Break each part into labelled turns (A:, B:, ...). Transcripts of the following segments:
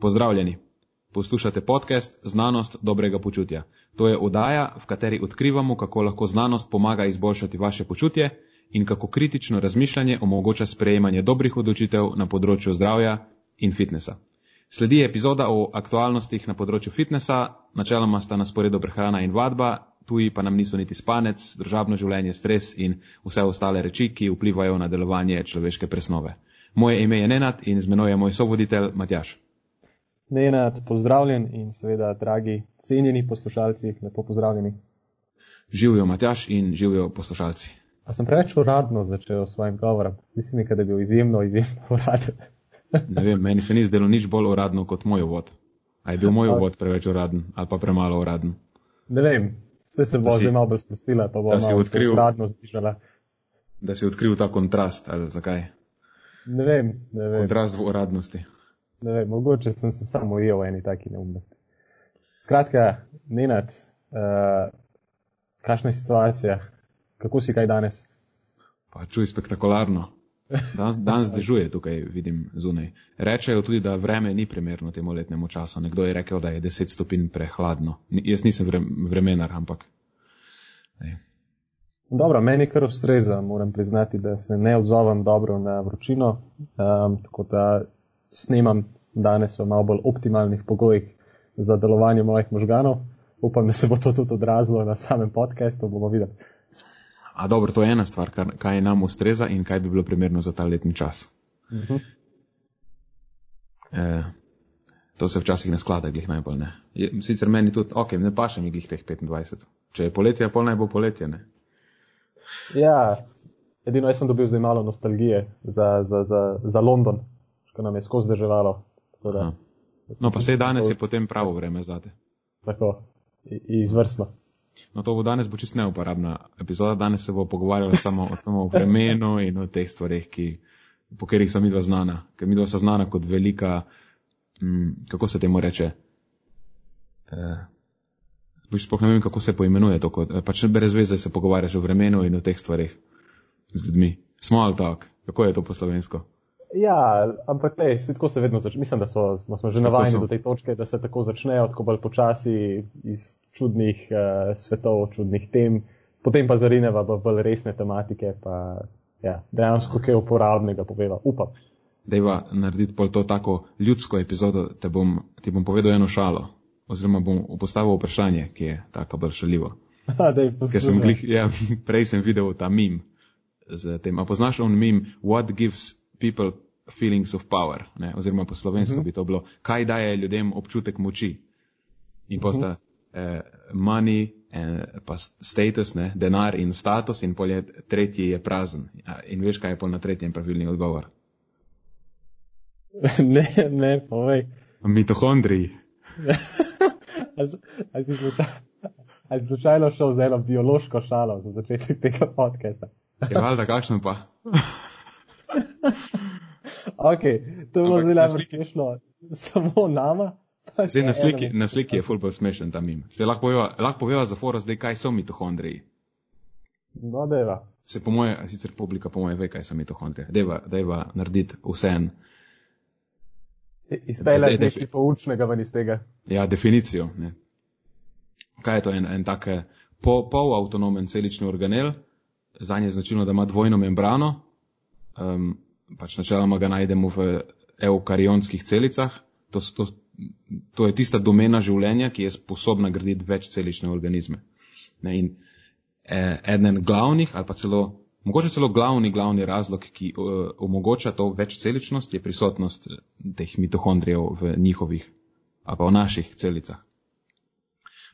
A: Pozdravljeni. Poslušate podcast Znanost dobrega počutja. To je oddaja, v kateri odkrivamo, kako lahko znanost pomaga izboljšati vaše počutje in kako kritično razmišljanje omogoča sprejemanje dobrih odločitev na področju zdravja in fitnesa. Sledi epizoda o aktualnostih na področju fitnesa, načeloma sta na sporedu prehrana in vadba, tuji pa nam niso niti spanec, državno življenje, stres in vse ostale reči, ki vplivajo na delovanje človeške presnove. Moje ime je Nenad in z menoj je moj sovoditelj Matjaš.
B: Nenad, pozdravljen in seveda, dragi, cenjeni poslušalci, lepo pozdravljeni.
A: Živijo Matjaš in živijo poslušalci.
B: A sem preveč uradno začel s svojim govorom? Mislim, da je bil izjemno, izjemno uraden.
A: ne vem, meni se ni zdelo nič bolj uradno kot moj uvod. A je bil moj uvod preveč uraden ali pa premalo uraden?
B: Ne vem, ste se bo zdaj malo bolj spustila, pa bo malo odkril, uradno zdižala.
A: Da si odkril ta kontrast, ali zakaj?
B: Ne vem, ne vem.
A: Odraz v uradnosti.
B: Ne vem, mogoče sem se samo ujel v eni taki neumnosti. Skratka, Nenad, uh, kakšna je situacija? Kako si kaj danes?
A: Pa čuj spektakularno. Dan, danes dežuje tukaj, vidim zunaj. Rečejo tudi, da vreme ni primerno temu letnemu času. Nekdo je rekel, da je 10 stopinj prehladno. Jaz nisem vremenar, ampak.
B: Ne. Dobro, meni kar ustreza, moram priznati, da se ne odzovem dobro na vročino, um, tako da snemam danes v malo bolj optimalnih pogojih za delovanje mojih možganov. Upam, da se bo to tudi odrazilo na samem podkastu, bomo videli.
A: A dobro, to je ena stvar, kar, kaj nam ustreza in kaj bi bilo primerno za ta letni čas. Uh -huh. e, to se včasih ne sklada, glih najbolj ne. Je, sicer meni tudi, ok, ne paše mi glih teh 25. Če je poletje, pol naj bo poletje, ne.
B: Ja, edino jaz sem dobil zdaj malo nostalgije za, za, za, za London, ko nam je skozi državalo.
A: No, pa sej danes je potem pravo vreme zate.
B: Tako, izvrstno.
A: No, to bo danes bo čist neuporabna epizoda. Danes se bo pogovarjala samo, samo o vremenu in o teh stvarih, ki, po katerih sem midva znana. Ker midva sta znana kot velika, hm, kako se temu reče, eh, Sploh ne vem, kako se poimenuje to, kot, pač brez veze se pogovarjaš o vremenu in o teh stvarih z ljudmi. Small talk, kako je to po slovensko?
B: Ja, ampak ne, tako se vedno začne. Mislim, da so, smo že navajeni do te točke, da se tako začnejo, tako bolj počasi iz čudnih uh, svetov, čudnih tem, potem pa zarineva v bolj resne tematike, pa ja, dejansko kaj uporabnega poveva. Upam.
A: Dejva narediti pol to tako ljudsko epizodo, te bom, ti bom povedal eno šalo oziroma bom postavil vprašanje, ki je tako bolj šaljivo.
B: sem
A: glih, ja, prej sem videl ta mim z tem. A poznaš on mim, what gives people feelings of power, ne? oziroma po slovensko uh mhm. -huh. bi to bilo, kaj daje ljudem občutek moči. In posta uh -huh. eh, money, eh, pa status, ne? denar in status, in polje tretji je prazen. Ja, in veš, kaj je pol na tretjem pravilni odgovor?
B: ne, ne, povej.
A: Mitohondriji.
B: Ali si slučajno šel z eno biološko šalo za začetek tega podcasta?
A: Ja, valjda, kakšno pa?
B: ok, to je bilo zelo najbolj smešno. Samo nama.
A: Zdaj na sliki, na sliki je fulbol smešen tam im. Zdaj lahko poveva, lahko poveva za fora zdaj, kaj so mitohondriji.
B: No, deva.
A: Se po moje, sicer publika po moje ve, kaj so mitohondriji. Deva, deva narediti vse en.
B: Izpeljati nekaj poučnega ven iz tega.
A: Ja, definicijo. Ne. Kaj je to en, en tak po, polavtonomen celični organel? Za nje je značilno, da ima dvojno membrano. Um, pač načeloma ga najdemo v eukarionskih celicah. To, to, to je tista domena življenja, ki je sposobna graditi večcelične organizme. Ne, in eh, eden glavnih ali pa celo Mogoče celo glavni, glavni razlog, ki uh, omogoča to večceličnost, je prisotnost eh, teh mitohondrijev v njihovih, ali pa v naših celicah.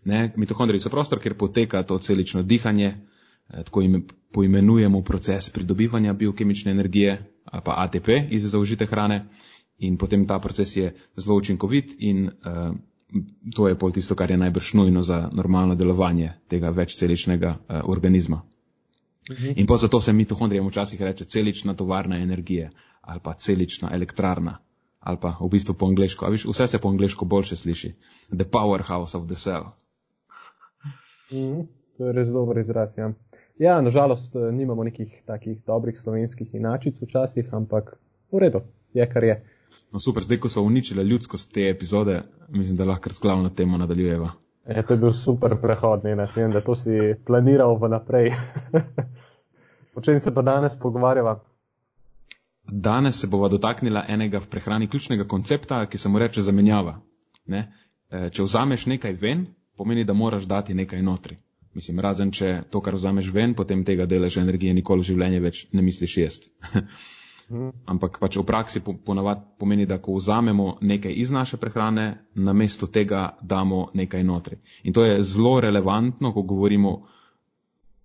A: Ne, mitohondriji so prostor, kjer poteka to celično dihanje, eh, tako ime, poimenujemo proces pridobivanja biokemične energije, pa ATP iz zaužite hrane, in potem ta proces je zelo učinkovit in uh, to je pol tisto, kar je najbrž nujno za normalno delovanje tega večceličnega uh, organizma. Mhm. In pa zato se mitohondrijem včasih reče celična tovarna energije ali pa celična elektrarna ali pa v bistvu po angliško. A viš, vse se po angliško boljše sliši. The powerhouse of the cell.
B: Mm, to je res dober izraz, ja. Ja, nažalost, eh, nimamo nekih takih dobrih slovenskih inačic včasih, ampak v redu, je kar je.
A: No super, zdaj ko smo uničili ljudskost te epizode, mislim, da lahko z glavno temo nadaljujeva.
B: Je, to je bil super prehod, ne vem, da to si planiral vnaprej. o čem se pa danes pogovarjava?
A: Danes se bova dotaknila enega v prehrani ključnega koncepta, ki se mu reče zamenjava. Ne? E, če vzameš nekaj ven, pomeni, da moraš dati nekaj notri. Mislim, razen če to, kar vzameš ven, potem tega deleža energije nikoli v življenju več ne misliš jesti. Ampak pač v praksi ponavadi pomeni, da ko vzamemo nekaj iz naše prehrane, namesto tega damo nekaj notri. In to je zelo relevantno, ko govorimo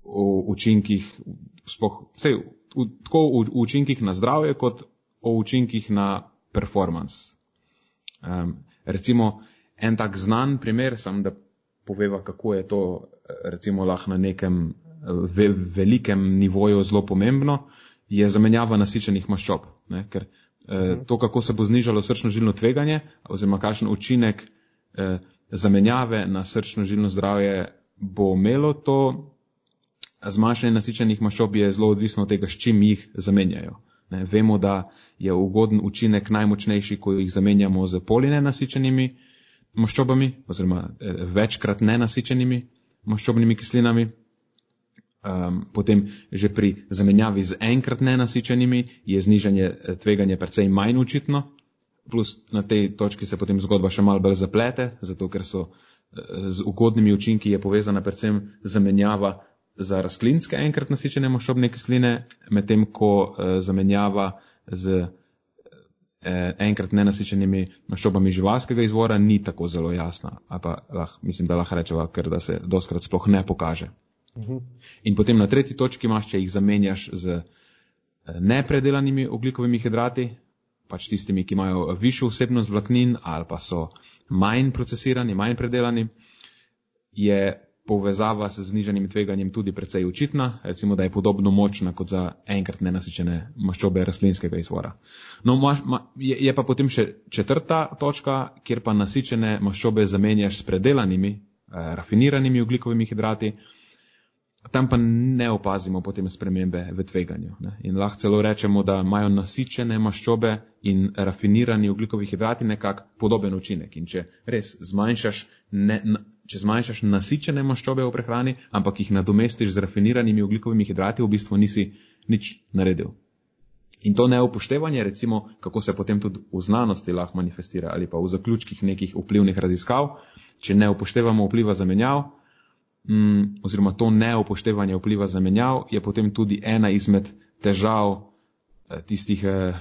A: o učinkih, spoh, vse, v, tako v, v učinkih na zdravje, kot o učinkih na performance. Um, recimo en tak znan primer, sam da poveva, kako je to recimo lahko na nekem ve, velikem nivoju zelo pomembno je zamenjava nasičenih maščob. Ne? Ker eh, to, kako se bo znižalo srčno-žilno tveganje, oziroma kakšen učinek eh, zamenjave na srčno-žilno zdravje bo imelo, to zmanjšanje nasičenih maščob je zelo odvisno od tega, s čim jih zamenjajo. Ne? Vemo, da je ugoden učinek najmočnejši, ko jih zamenjamo z polinenasičenimi maščobami, oziroma eh, večkrat nenasičenimi maščobnimi kislinami. Um, potem že pri zamenjavi z enkrat nenasičenimi je znižanje eh, tveganja precej manj učitno, plus na tej točki se potem zgodba še malo bolj zaplete, zato ker so eh, z ugodnimi učinki je povezana predvsem zamenjava za rastlinske enkrat nasičene maščobne kisline, medtem ko uh, zamenjava z enkrat nenasičenimi maščobami živalskega izvora ni tako zelo jasna, pa lah, mislim, da lahko rečeva, ker da se doskrat sploh ne pokaže. Mhm. In potem na tretji točki imaš, če jih zamenjaš z eh, nepredelanimi oglikovimi hidrati, pač tistimi, ki imajo višjo vsebnost vlaknin ali pa so manj procesirani, manj predelani, je povezava s znižanim tveganjem tudi precej očitna, recimo, da je podobno močna kot za enkrat nenasičene maščobe rastlinskega izvora. No, maš, ma, je, je pa potem še četrta točka, kjer pa nasičene maščobe zamenjaš s predelanimi, eh, rafiniranimi oglikovimi hidrati, tam pa ne opazimo potem spremembe v tveganju. Ne? In lahko celo rečemo, da imajo nasičene maščobe in rafinirani ugljikovi hidrati nekak podoben učinek. In če res zmanjšaš, ne, če zmanjšaš nasičene maščobe v prehrani, ampak jih nadomestiš z rafiniranimi ugljikovimi hidrati, v bistvu nisi nič naredil. In to neupoštevanje, recimo, kako se potem tudi v znanosti lahko manifestira ali pa v zaključkih nekih vplivnih raziskav, če ne upoštevamo vpliva zamenjav, mm, oziroma to neupoštevanje vpliva zamenjav, je potem tudi ena izmed težav eh, tistih, eh,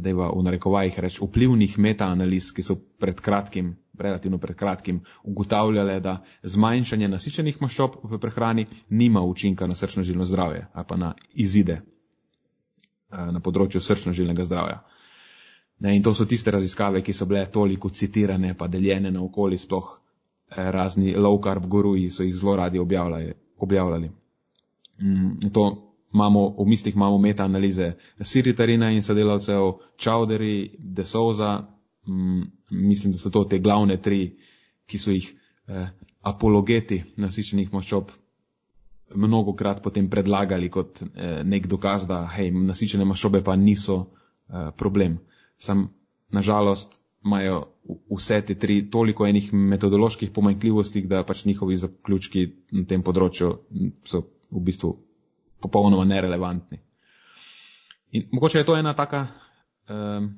A: da je v narekovajih reč, vplivnih metaanaliz, ki so pred kratkim, relativno pred kratkim, ugotavljale, da zmanjšanje nasičenih maščob v prehrani nima učinka na srčno-žilno zdravje ali pa na izide eh, na področju srčno-žilnega zdravja. Ne, in to so tiste raziskave, ki so bile toliko citirane, pa deljene na okoli, sploh razni low carb guruji so jih zelo radi objavljali. Mm, to imamo, v mislih imamo meta-analize Siritarina in sodelavcev, Chowdhury, De Souza, mm, mislim, da so to te glavne tri, ki so jih eh, apologeti nasičenih maščob mnogo krat potem predlagali kot eh, nek dokaz, da hej, nasičene maščobe pa niso eh, problem. Sam, nažalost, imajo vse te tri toliko enih metodoloških pomanjkljivosti, da pač njihovi zaključki na tem področju so v bistvu popolnoma nerelevantni. In mogoče je to ena taka, um,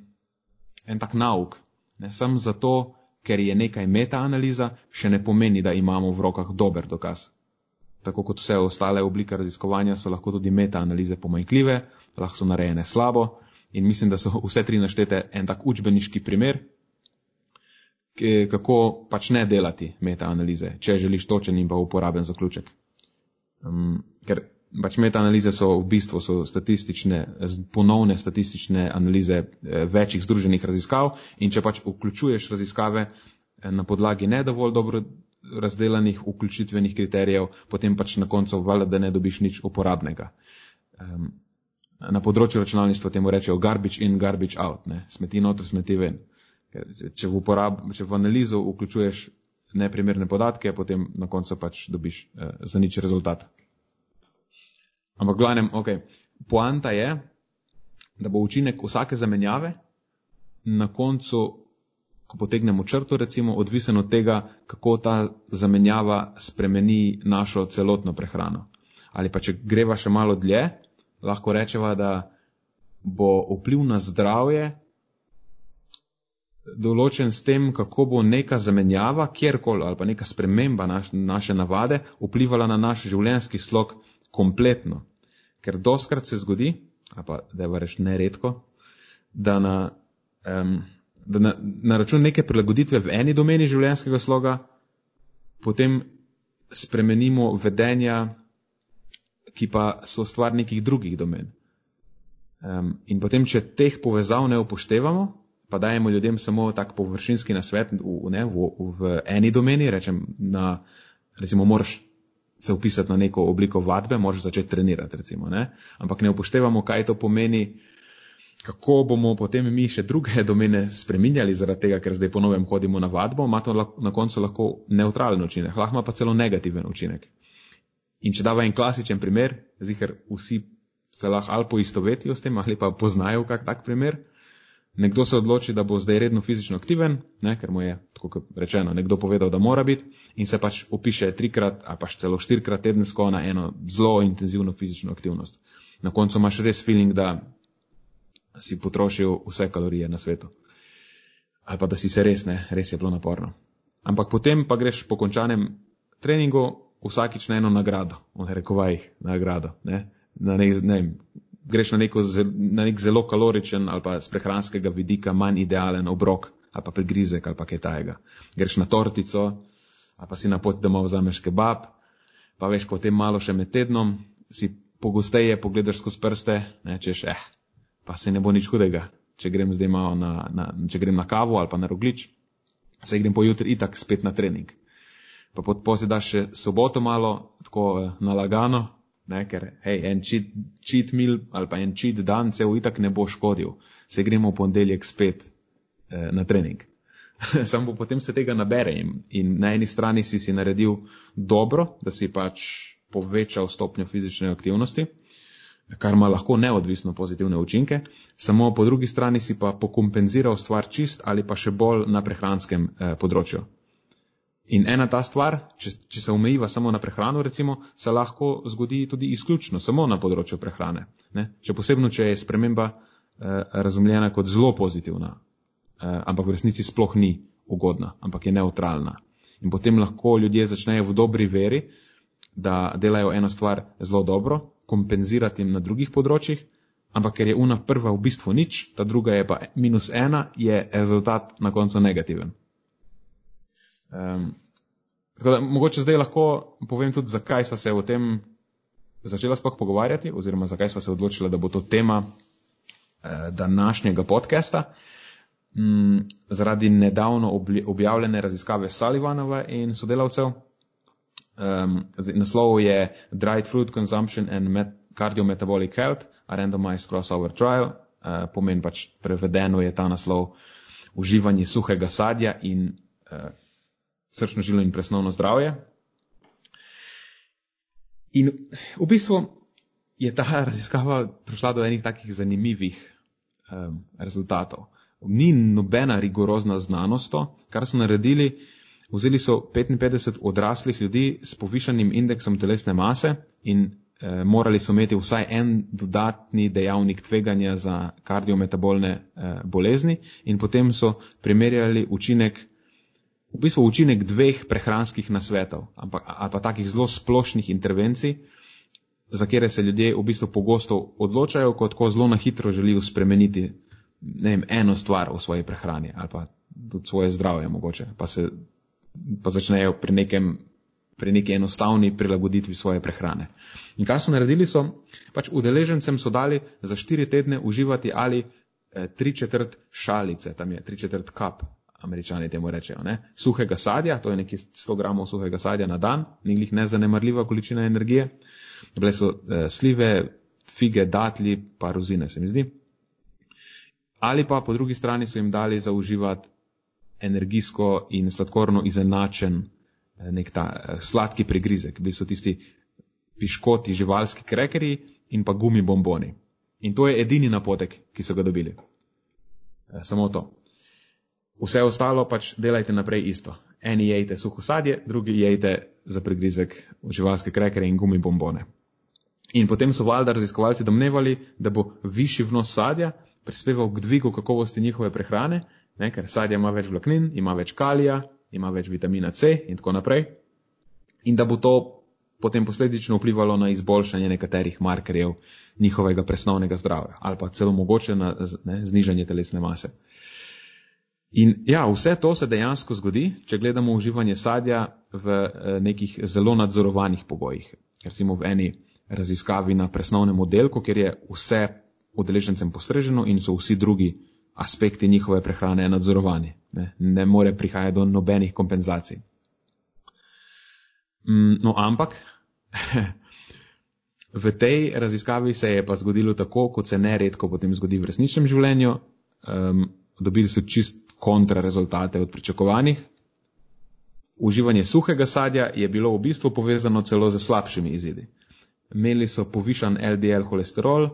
A: en tak nauk. Ne, sam zato, ker je nekaj metaanaliza, še ne pomeni, da imamo v rokah dober dokaz. Tako kot vse ostale oblike raziskovanja so lahko tudi metaanalize pomanjkljive, lahko so narejene slabo in mislim, da so vse tri naštete en tak učbeniški primer, kako pač ne delati metaanalize, če želiš točen in pa uporaben zaključek. Um, ker pač metaanalize so v bistvu so statistične, ponovne statistične analize eh, večjih združenih raziskav in če pač vključuješ raziskave eh, na podlagi ne dovolj dobro razdelanih vključitvenih kriterijev, potem pač na koncu valjda, da ne dobiš nič uporabnega. Um, na področju računalništva temu rečejo garbage in garbage out, ne? smeti noter, smeti ven. Če v, uporab, če v analizo vključuješ neprimerne podatke, potem na koncu pač dobiš eh, za nič rezultat. Ampak glavnem, ok, poanta je, da bo učinek vsake zamenjave na koncu, ko potegnemo črto, recimo, odvisen od tega, kako ta zamenjava spremeni našo celotno prehrano. Ali pa če greva še malo dlje, lahko rečeva, da bo vpliv na zdravje določen s tem, kako bo neka zamenjava, kjerkoli, ali pa neka sprememba naš, naše navade vplivala na naš življenjski slog kompletno. Ker doskrat se zgodi, ali pa da je vareš neredko, da na, um, da na, na račun neke prilagoditve v eni domeni življenjskega sloga potem spremenimo vedenja, ki pa so stvar nekih drugih domen. Um, in potem, če teh povezav ne upoštevamo, pa dajemo ljudem samo tak površinski nasvet v, ne, v, v eni domeni, rečem, na, recimo, moraš se upisati na neko obliko vadbe, moraš začeti trenirati, recimo, ne? ampak ne upoštevamo, kaj to pomeni, kako bomo potem mi še druge domene spreminjali zaradi tega, ker zdaj ponovem hodimo na vadbo, ima to na koncu lahko neutralen učinek, lahko pa celo negativen učinek. In če dava en klasičen primer, zihar vsi se lahko ali poistovetijo s tem ali pa poznajo kak tak primer, nekdo se odloči, da bo zdaj redno fizično aktiven, ne, ker mu je, tako kot rečeno, nekdo povedal, da mora biti in se pač upiše trikrat ali pač celo štirikrat tedensko na eno zelo intenzivno fizično aktivnost. Na koncu imaš res feeling, da si potrošil vse kalorije na svetu. Ali pa da si se res, ne, res je bilo naporno. Ampak potem pa greš po končanem treningu vsakič na eno nagrado, v rekovajih nagrado, ne, na nek, ne, greš na, neko, na nek zelo kaloričen ali pa z prehranskega vidika manj idealen obrok ali pa prigrizek ali pa kaj tajega. Greš na tortico ali pa si na poti domov vzameš kebab, pa veš, potem malo še med tednom si pogosteje pogledaš skozi prste, ne, češ, eh, pa se ne bo nič hudega, če grem zdaj malo na, na, če grem na kavo ali pa na roglič, se grem pojutri itak spet na trening. Pa potem daš še soboto malo, tako eh, nalagano, ne, ker hej, en cheat meal ali pa en cheat dan se v itak ne bo škodil, se gremo v ponedeljek spet eh, na trening. Sam bo potem se tega nabere in, in na eni strani si si naredil dobro, da si pač povečal stopnjo fizične aktivnosti, kar ima lahko neodvisno pozitivne učinke, samo po drugi strani si pa pokompenziral stvar čist ali pa še bolj na prehranskem eh, področju. In ena ta stvar, če, če se omejiva samo na prehrano, recimo, se lahko zgodi tudi izključno samo na področju prehrane. Ne? Še posebno, če je sprememba eh, razumljena kot zelo pozitivna, eh, ampak v resnici sploh ni ugodna, ampak je neutralna. In potem lahko ljudje začnejo v dobri veri, da delajo eno stvar zelo dobro, kompenzirati jim na drugih področjih, ampak ker je una prva v bistvu nič, ta druga je pa minus ena, je rezultat na koncu negativen. Um, tako da mogoče zdaj lahko povem tudi, zakaj smo se o tem začela sploh pogovarjati, oziroma zakaj smo se odločili, da bo to tema eh, današnjega podcasta. Mm, zaradi nedavno objavljene raziskave Sullivanova in sodelavcev. Um, naslov je Dried Fruit Consumption and Met Cardiometabolic Health, a randomized crossover trial. Uh, pomen pač prevedeno je ta naslov uživanje suhega sadja in uh, srčno žilo in presnovno zdravje. In v bistvu je ta raziskava prišla do enih takih zanimivih um, rezultatov. Ni nobena rigorozna znanost, kar so naredili. Vzeli so 55 odraslih ljudi s povišanim indeksom telesne mase in eh, morali so imeti vsaj en dodatni dejavnik tveganja za kardiometabolne eh, bolezni in potem so primerjali učinek v bistvu učinek dveh prehranskih nasvetov, ampak, ali pa takih zelo splošnih intervencij, za kere se ljudje v bistvu pogosto odločajo, ko zelo na hitro želijo spremeniti vem, eno stvar v svoji prehrani ali pa tudi svoje zdravje mogoče, pa se pa začnejo pri nekem pri neki enostavni prilagoditvi svoje prehrane. In kar so naredili, so pač udeležencem so dali za štiri tedne uživati ali eh, tri četrt šalice, tam je tri četrt kap američani temu rečejo, ne? suhega sadja, to je nekaj 100 gramov suhega sadja na dan, ni jih nezanemarljiva količina energije, bile so eh, slive, fige, datli, pa rozine, se mi zdi. Ali pa po drugi strani so jim dali zauživati energijsko in sladkorno izenačen eh, nek ta eh, sladki prigrizek, bili so tisti piškoti, živalski krekeri in pa gumi bomboni. In to je edini napotek, ki so ga dobili. Eh, samo to. Vse ostalo pač delajte naprej isto. Eni jejte suho sadje, drugi jejte za prigrizek živalske krekere in gumi bombone. In potem so valjda raziskovalci domnevali, da bo višji vnos sadja prispeval k dvigu kakovosti njihove prehrane, ne, ker sadje ima več vlaknin, ima več kalija, ima več vitamina C in tako naprej. In da bo to potem posledično vplivalo na izboljšanje nekaterih markerjev njihovega presnovnega zdravja ali pa celo mogoče na ne, znižanje telesne mase. In ja, vse to se dejansko zgodi, če gledamo uživanje sadja v eh, nekih zelo nadzorovanih pogojih. Recimo v eni raziskavi na presnovnem oddelku, kjer je vse udeležencem postreženo in so vsi drugi aspekti njihove prehrane nadzorovani. Ne, ne more prihajati do nobenih kompenzacij. Mm, no, ampak v tej raziskavi se je pa zgodilo tako, kot se neredko potem zgodi v resničnem življenju. Um, dobili so čist kontra rezultate od pričakovanih. Uživanje suhega sadja je bilo v bistvu povezano celo z slabšimi izidi. Imeli so povišan LDL holesterol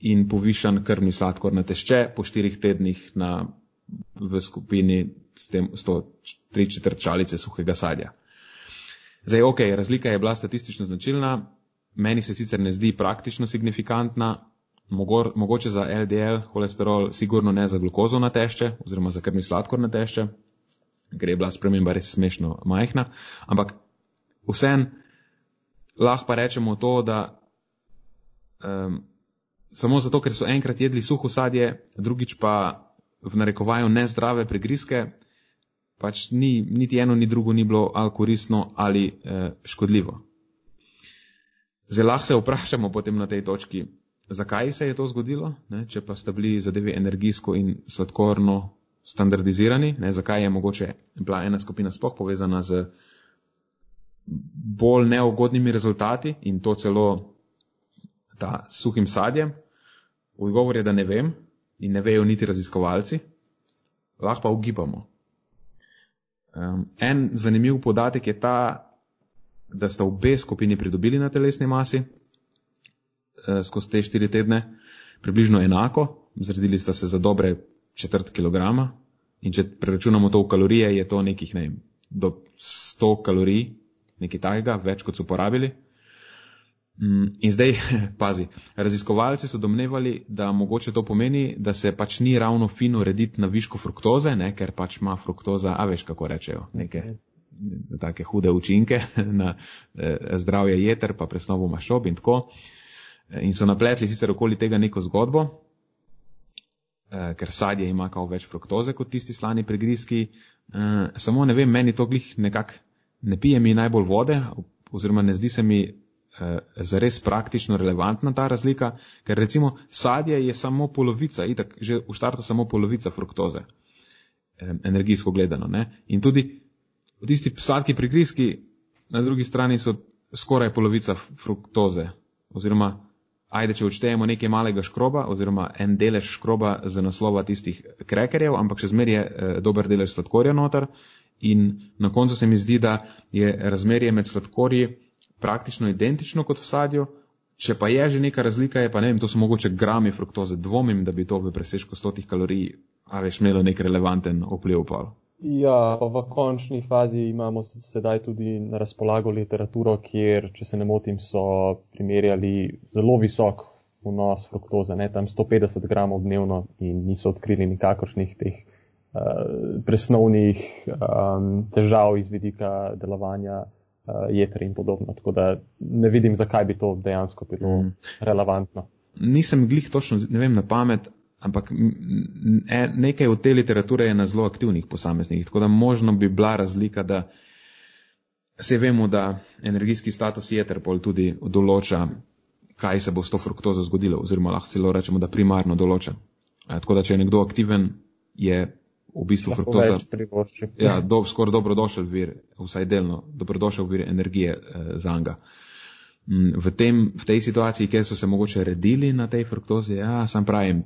A: in povišan krvni sladkor na tešče po štirih tednih na, v skupini s, tem, s to tri četrčalice suhega sadja. Zdaj, ok, razlika je bila statistično značilna, meni se sicer ne zdi praktično signifikantna, mogor, mogoče za LDL holesterol, sigurno ne za glukozo na tešče oziroma za krvni sladkor na tešče, ker je bila sprememba res smešno majhna, ampak vsem lahko pa rečemo to, da um, samo zato, ker so enkrat jedli suho sadje, drugič pa v narekovaju nezdrave prigrizke, pač ni, niti eno, ni drugo ni bilo ali koristno ali eh, škodljivo. Zdaj lahko se vprašamo potem na tej točki, zakaj se je to zgodilo, ne, če pa sta bili zadevi energijsko in sladkorno standardizirani, ne, zakaj je mogoče bila ena skupina spoh povezana z bolj neugodnimi rezultati in to celo ta suhim sadjem. Odgovor je, da ne vem in ne vejo niti raziskovalci, lahko pa ugibamo. Um, en zanimiv podatek je ta, da sta obe skupini pridobili na telesni masi skozi te štiri tedne, približno enako, zredili sta se za dobre četrt kilograma in če preračunamo to v kalorije, je to nekih, ne vem, do 100 kalorij, nekaj takega, več kot so porabili. Mm, in zdaj, pazi, raziskovalci so domnevali, da mogoče to pomeni, da se pač ni ravno fino rediti na viško fruktoze, ne, ker pač ima fruktoza, a veš kako rečejo, neke take hude učinke na eh, zdravje jeter, pa presnovo mašob in tako. In so napletli sicer okoli tega neko zgodbo, eh, ker sadje ima kao več fruktoze kot tisti slani prigrizki. Eh, samo ne vem, meni to glih nekako ne pije mi najbolj vode, oziroma ne zdi se mi Eh, zares praktično relevantna ta razlika, ker recimo sadje je samo polovica, itak že v štartu samo polovica fruktoze, energijsko gledano. Ne? In tudi tisti sladki prigrizki na drugi strani so skoraj polovica fruktoze, oziroma ajde, če odštejemo nekaj malega škroba, oziroma en delež škroba za naslova tistih krekerjev, ampak še zmeraj je eh, dober delež sladkorja noter. In na koncu se mi zdi, da je razmerje med sladkorji praktično identično kot v sadju, če pa je že neka razlika, je pa ne vem, to so mogoče grami fruktoze. Dvomim, da bi to v presežku 100 kalorij, a veš, imelo nek relevanten vpliv. Pa.
B: Ja, pa v končni fazi imamo sedaj tudi na razpolago literaturo, kjer, če se ne motim, so primerjali zelo visok vnos fruktoze, ne tam 150 gramov dnevno in niso odkrili nikakršnih teh uh, presnovnih um, težav iz vidika delovanja uh, jeter in podobno. Tako da ne vidim, zakaj bi to dejansko bilo mm. relevantno.
A: Nisem glih točno, ne vem na pamet, ampak e, nekaj od te literature je na zelo aktivnih posameznikih, tako da možno bi bila razlika, da se vemo, da energijski status jeter pol tudi določa, kaj se bo s to fruktozo zgodilo, oziroma lahko celo rečemo, da primarno določa. Tako da, če je nekdo aktiven, je v bistvu fruktoza. Ja, do, skoraj dobrodošel vir, vsaj delno, dobrodošel vir energije eh, za njega. Mm, v, tem, v tej situaciji, kjer so se mogoče redili na tej fruktozi, ja, sam pravim,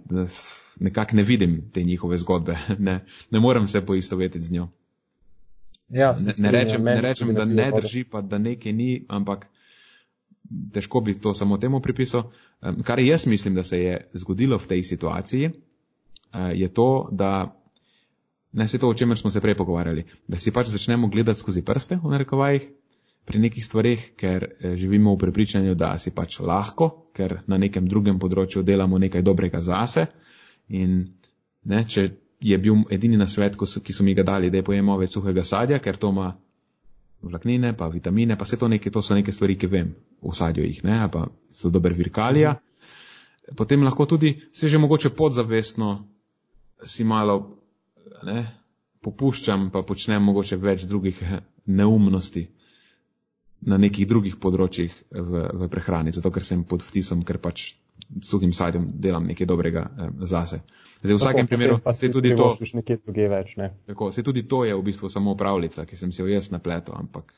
A: nekako ne vidim te njihove zgodbe, ne, ne morem se poistovetiti z njo.
B: Ja,
A: ne, ne rečem, ne rečem da ne drži, pa da nekaj ni, ampak težko bi to samo temu pripisal. Kar jaz mislim, da se je zgodilo v tej situaciji, uh, je to, da ne se to, o čemer smo se prej pogovarjali, da si pač začnemo gledati skozi prste v narekovajih pri nekih stvarih, ker eh, živimo v prepričanju, da si pač lahko, ker na nekem drugem področju delamo nekaj dobrega zase. In ne, če je bil edini na svet, ki so mi ga dali, da je pojemo več suhega sadja, ker to ima vlaknine, pa vitamine, pa vse to, neke, to so neke stvari, ki vem, v sadju jih, ne, pa so dober virkalija. Potem lahko tudi se že mogoče podzavestno si malo ne, popuščam, pa počnem mogoče več drugih neumnosti na nekih drugih področjih v, v prehrani, zato ker sem pod vtisom, ker pač suhim sadjem delam nekaj dobrega eh, zase. Zdaj, v vsakem tako, primeru
B: pa se tudi to. Več, ne?
A: Tako, se tudi to je v bistvu samo pravljica, ki sem si jo jaz napletel, ampak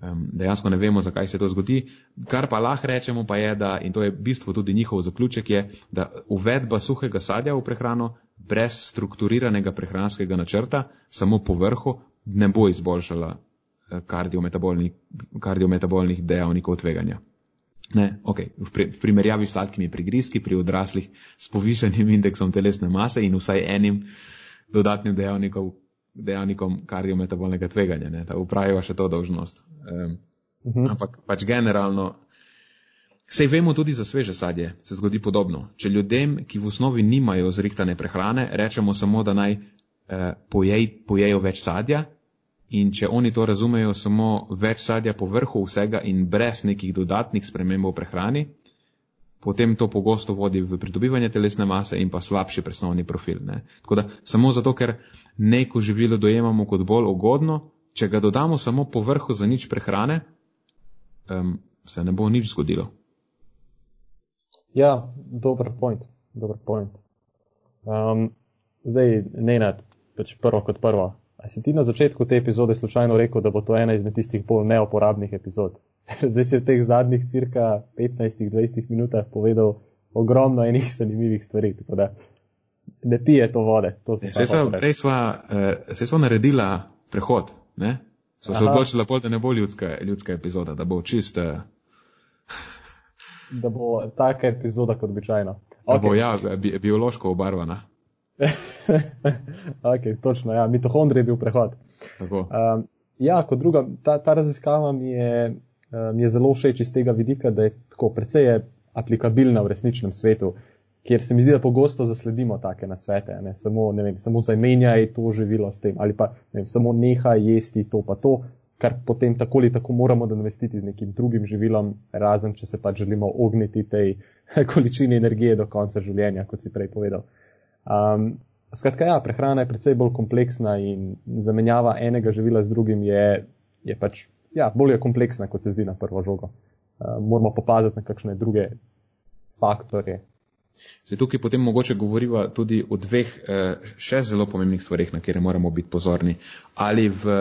A: um, dejansko ne vemo, zakaj se to zgodi. Kar pa lahko rečemo pa je, da, in to je v bistvu tudi njihov zaključek, je, da uvedba suhega sadja v prehrano brez strukturiranega prehranskega načrta, samo po vrhu, ne bo izboljšala kardiometabolnih, kardiometabolnih dejavnikov tveganja. Ne, okay. v, pri, v primerjavi s sladkimi prigrizki pri odraslih s povišanim indeksom telesne mase in vsaj enim dodatnim dejavnikom kardiometabolnega tveganja, ne, da upravijo še to dožnost. Um, uh -huh. Ampak pač generalno Sej vemo tudi za sveže sadje, se zgodi podobno. Če ljudem, ki v osnovi nimajo zrihtane prehrane, rečemo samo, da naj eh, pojej, pojejo več sadja, in če oni to razumejo samo več sadja po vrhu vsega in brez nekih dodatnih sprememb v prehrani, potem to pogosto vodi v pridobivanje telesne mase in pa slabši presnovni profil. Ne? Tako da samo zato, ker neko živilo dojemamo kot bolj ugodno, če ga dodamo samo po vrhu za nič prehrane, um, se ne bo nič zgodilo.
B: Ja, dober point. Dober point. Um, zdaj, ne nad, pač prvo kot prvo. A si ti na začetku te epizode slučajno rekel, da bo to ena izmed tistih bolj neoporabnih epizod? Zdaj si v teh zadnjih cirka 15-20 minutah povedal ogromno enih zanimivih stvari. Tako da ne pije to vode. To
A: se sva, prej sva, uh, sva naredila prehod. Ne? Sva se odločila, da ne bo ljudska, ljudska epizoda, da bo čist. Uh,
B: da bo taka epizoda kot običajno.
A: Okay. Da bo ja, bi, biološko obarvana.
B: ok, točno, ja, mitohondrij je bil prehod. Um, ja, kot druga, ta, ta raziskava mi je, um, je zelo všeč iz tega vidika, da je tako precej aplikabilna v resničnem svetu, kjer se mi zdi, da pogosto zasledimo take nasvete, ne, samo, ne vem, samo zamenjaj to živilo s tem ali pa ne vem, samo nehaj jesti to pa to, kar potem tako ali tako moramo nadomestiti z nekim drugim živilom, razen če se pač želimo ogniti tej količini energije do konca življenja, kot si prej povedal. Um, skratka, ja, prehrana je precej bolj kompleksna in zamenjava enega živila z drugim je, je pač ja, bolj kompleksna, kot se zdi na prvo žogo. Uh, moramo popaziti na kakšne druge faktorje.
A: Se tukaj potem mogoče govoriva tudi o dveh eh, še zelo pomembnih stvarih, na kere moramo biti pozorni. Ali v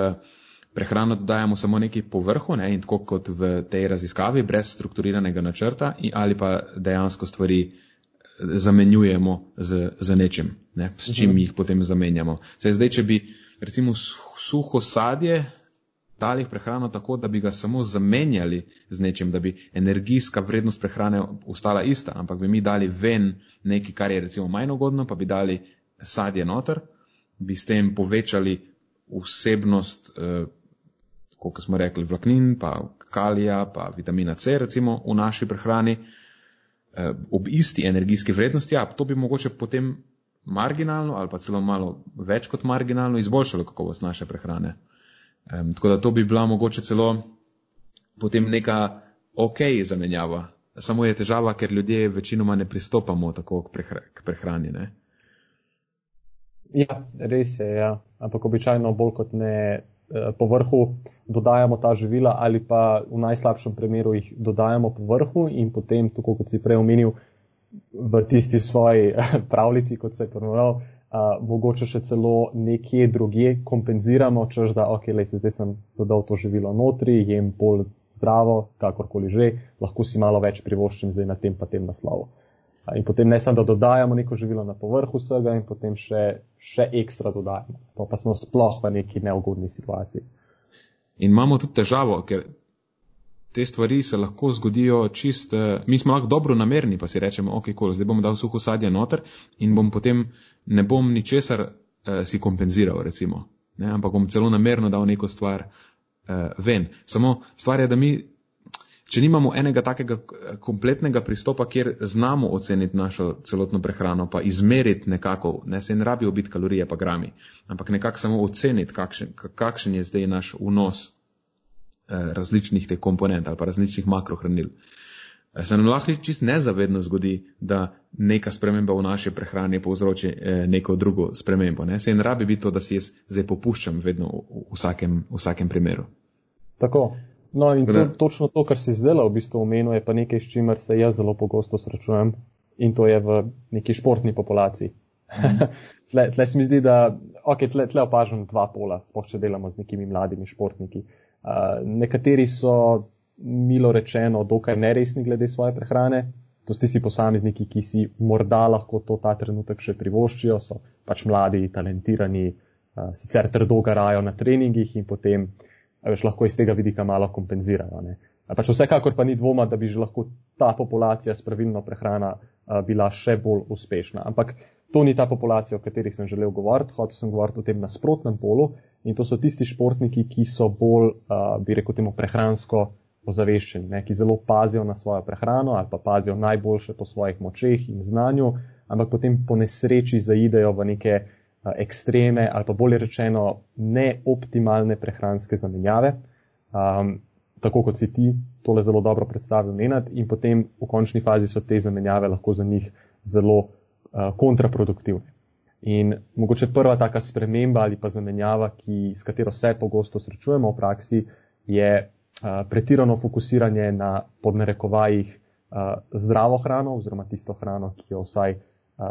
A: prehrano dodajamo samo neki povrhu ne, in tako kot v tej raziskavi, brez strukturiranega načrta, ali pa dejansko stvari zamenjujemo z, z nečim, ne, s čim mhm. jih potem zamenjamo. Zdaj, zdaj, če bi recimo suho sadje dali prehrano tako, da bi ga samo zamenjali z nečim, da bi energijska vrednost prehrane ostala ista, ampak bi mi dali ven nekaj, kar je recimo manj ugodno, pa bi dali sadje noter, bi s tem povečali vsebnost eh, kot smo rekli, vlaknin, pa kalija, pa vitamina C, recimo v naši prehrani, eh, ob isti energijski vrednosti, ja, to bi mogoče potem marginalno ali pa celo malo več kot marginalno izboljšalo kakovost naše prehrane. Tako da to bi bila mogoče celo potem neka ok zamenjava. Samo je težava, ker ljudje večinoma ne pristopamo tako k prehrani. Ne?
B: Ja, res je, ja. ampak običajno bolj kot ne Eh, po vrhu dodajamo ta živila ali pa v najslabšem primeru jih dodajamo po vrhu in potem, tako kot si prej omenil, v tisti svoji pravljici, kot se je ponovil, mogoče še celo nekje drugje kompenziramo, čež da, ok, le, zdaj sem dodal to živilo notri, jem bolj zdravo, kakorkoli že, lahko si malo več privoščim zdaj na tem pa tem naslovu. In potem ne samo, da dodajamo neko živilo na povrhu vsega in potem še, še ekstra dodajamo. Pa, pa smo sploh v neki neugodni situaciji.
A: In imamo tudi težavo, ker te stvari se lahko zgodijo čist, uh, mi smo lahko dobro namerni, pa si rečemo, ok, cool, zdaj bom dal suho sadje noter in bom potem ne bom ničesar uh, si kompenziral, recimo. Ne, ampak bom celo namerno dal neko stvar uh, ven. Samo stvar je, da mi če nimamo enega takega eh, kompletnega pristopa, kjer znamo oceniti našo celotno prehrano, pa izmeriti nekako, ne se ne rabijo biti kalorije pa grami, ampak nekako samo oceniti, kakšen, kakšen je zdaj naš vnos eh, različnih teh komponent ali pa različnih makrohranil. Eh, se nam lahko čist nezavedno zgodi, da neka sprememba v naši prehrani povzroči neko drugo spremembo. Ne? Se ne rabi biti to, da si jaz zdaj popuščam vedno v vsakem, v vsakem primeru.
B: Tako, No, in to, točno to, kar si zdaj v bistvu omenil, je pa nekaj, s čimer se jaz zelo pogosto srečujem in to je v neki športni populaciji. tle, tle se mi zdi, da okay, tle, tle opažam dva pola, spoh če delamo z nekimi mladimi športniki. Uh, nekateri so, milo rečeno, dokaj neresni glede svoje prehrane. To so tisti posamezniki, ki si morda lahko to ta trenutek še privoščijo, so pač mladi, talentirani, uh, sicer trdo garajo na treningih in potem uh, veš, lahko iz tega vidika malo kompenzirajo. Pač vsekakor pa ni dvoma, da bi že lahko ta populacija s pravilno prehrana a, bila še bolj uspešna. Ampak to ni ta populacija, o kateri sem želel govoriti. Hotel sem govoriti o tem nasprotnem polu in to so tisti športniki, ki so bolj, a, bi rekel, temu prehransko ozaveščeni, ne, ki zelo pazijo na svojo prehrano ali pa pazijo najboljše po svojih močeh in znanju, ampak potem po nesreči zaidejo v neke ekstreme ali pa bolje rečeno neoptimalne prehranske zamenjave. Um, tako kot si ti tole zelo dobro predstavil, Nenad, in potem v končni fazi so te zamenjave lahko za njih zelo uh, kontraproduktivne. In mogoče prva taka sprememba ali pa zamenjava, ki, s katero se pogosto srečujemo v praksi, je uh, pretirano fokusiranje na podnarekovajih uh, zdravo hrano oziroma tisto hrano, ki jo vsaj uh,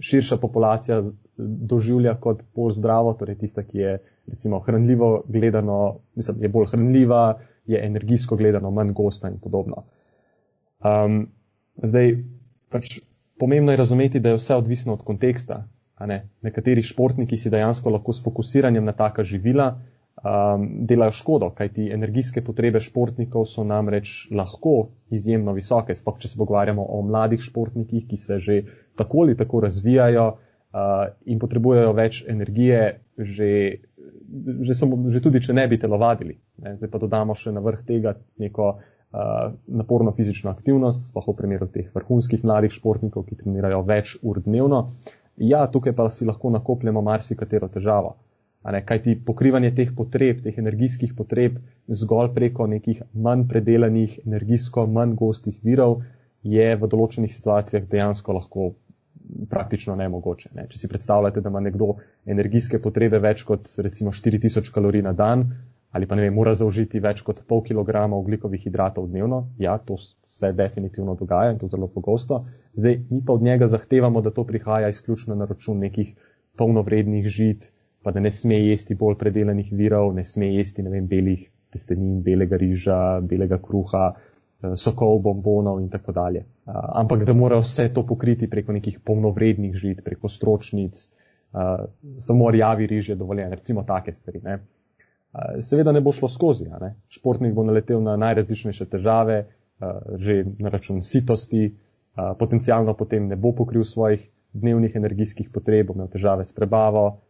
B: širša populacija doživlja kot bolj zdravo, torej tista, ki je recimo hranljivo gledano, mislim, je bolj hranljiva, je energijsko gledano manj gosta in podobno. Um, zdaj, pač pomembno je razumeti, da je vse odvisno od konteksta. Ne? Nekateri športniki si dejansko lahko s fokusiranjem na taka živila um, delajo škodo, kajti energijske potrebe športnikov so namreč lahko izjemno visoke, sploh če se pogovarjamo o mladih športnikih, ki se že tako ali tako razvijajo, uh, in potrebujejo več energije, že, že, samo, že tudi, če ne bi telovadili. Ne. Zdaj pa dodamo še na vrh tega neko uh, naporno fizično aktivnost, sploh v primeru teh vrhunskih mladih športnikov, ki trenirajo več ur dnevno. Ja, tukaj pa si lahko nakopljamo marsikatero težavo. Kaj ti pokrivanje teh potreb, teh energijskih potreb zgolj preko nekih manj predelanih, energijsko manj gostih virov je v določenih situacijah dejansko lahko praktično nemogoče. Ne. Če si predstavljate, da ima nekdo energijske potrebe več kot recimo 4000 kalorij na dan ali pa ne vem, mora zaužiti več kot pol kilograma oglikovih hidratov dnevno, ja, to se definitivno dogaja in to zelo pogosto. Zdaj, mi pa od njega zahtevamo, da to prihaja izključno na račun nekih polnovrednih žit, pa da ne sme jesti bolj predelanih virov, ne sme jesti, ne vem, belih testenin, belega riža, belega kruha, Eh, sokov, bombonov in tako dalje. Eh, ampak da morajo vse to pokriti preko nekih polnovrednih žit, preko stročnic, eh, samo rjavi riž je dovoljen, recimo take stvari. Ne. Seveda ne bo šlo skozi. Ne. Športnik bo naletel na najrazličnejše težave, že na račun sitosti, potencialno potem ne bo pokril svojih dnevnih energijskih potreb, bo imel težave s prebavo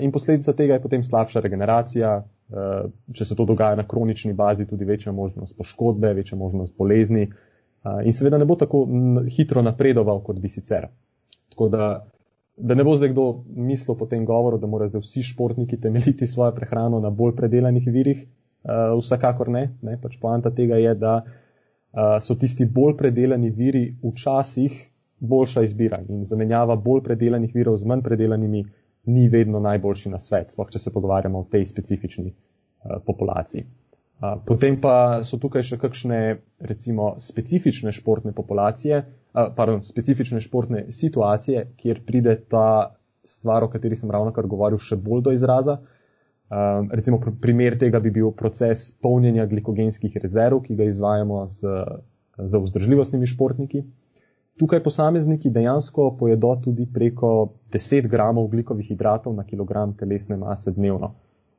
B: in posledica tega je potem slabša regeneracija, Eh, če se to dogaja na kronični bazi, tudi večja možnost poškodbe, večja možnost bolezni eh, in seveda ne bo tako hitro napredoval, kot bi sicer. Tako da, da ne bo zdaj kdo mislil po tem govoru, da morajo zdaj vsi športniki temeljiti svojo prehrano na bolj predelanih virih, eh, vsekakor ne. ne pač poanta tega je, da so tisti bolj predelani viri včasih boljša izbira in zamenjava bolj predelanih virov z manj predelanimi ni vedno najboljši na svet, sploh če se pogovarjamo o tej specifični uh, populaciji. Uh, potem pa so tukaj še kakšne, recimo, specifične športne populacije, uh, pardon, specifične športne situacije, kjer pride ta stvar, o kateri sem ravno kar govoril, še bolj do izraza. Um, recimo, pr primer tega bi bil proces polnjenja glikogenskih rezerv, ki ga izvajamo z, z vzdržljivostnimi športniki. Tukaj posamezniki dejansko pojedo tudi preko 10 gramov ugljikovih hidratov na kilogram telesne mase dnevno.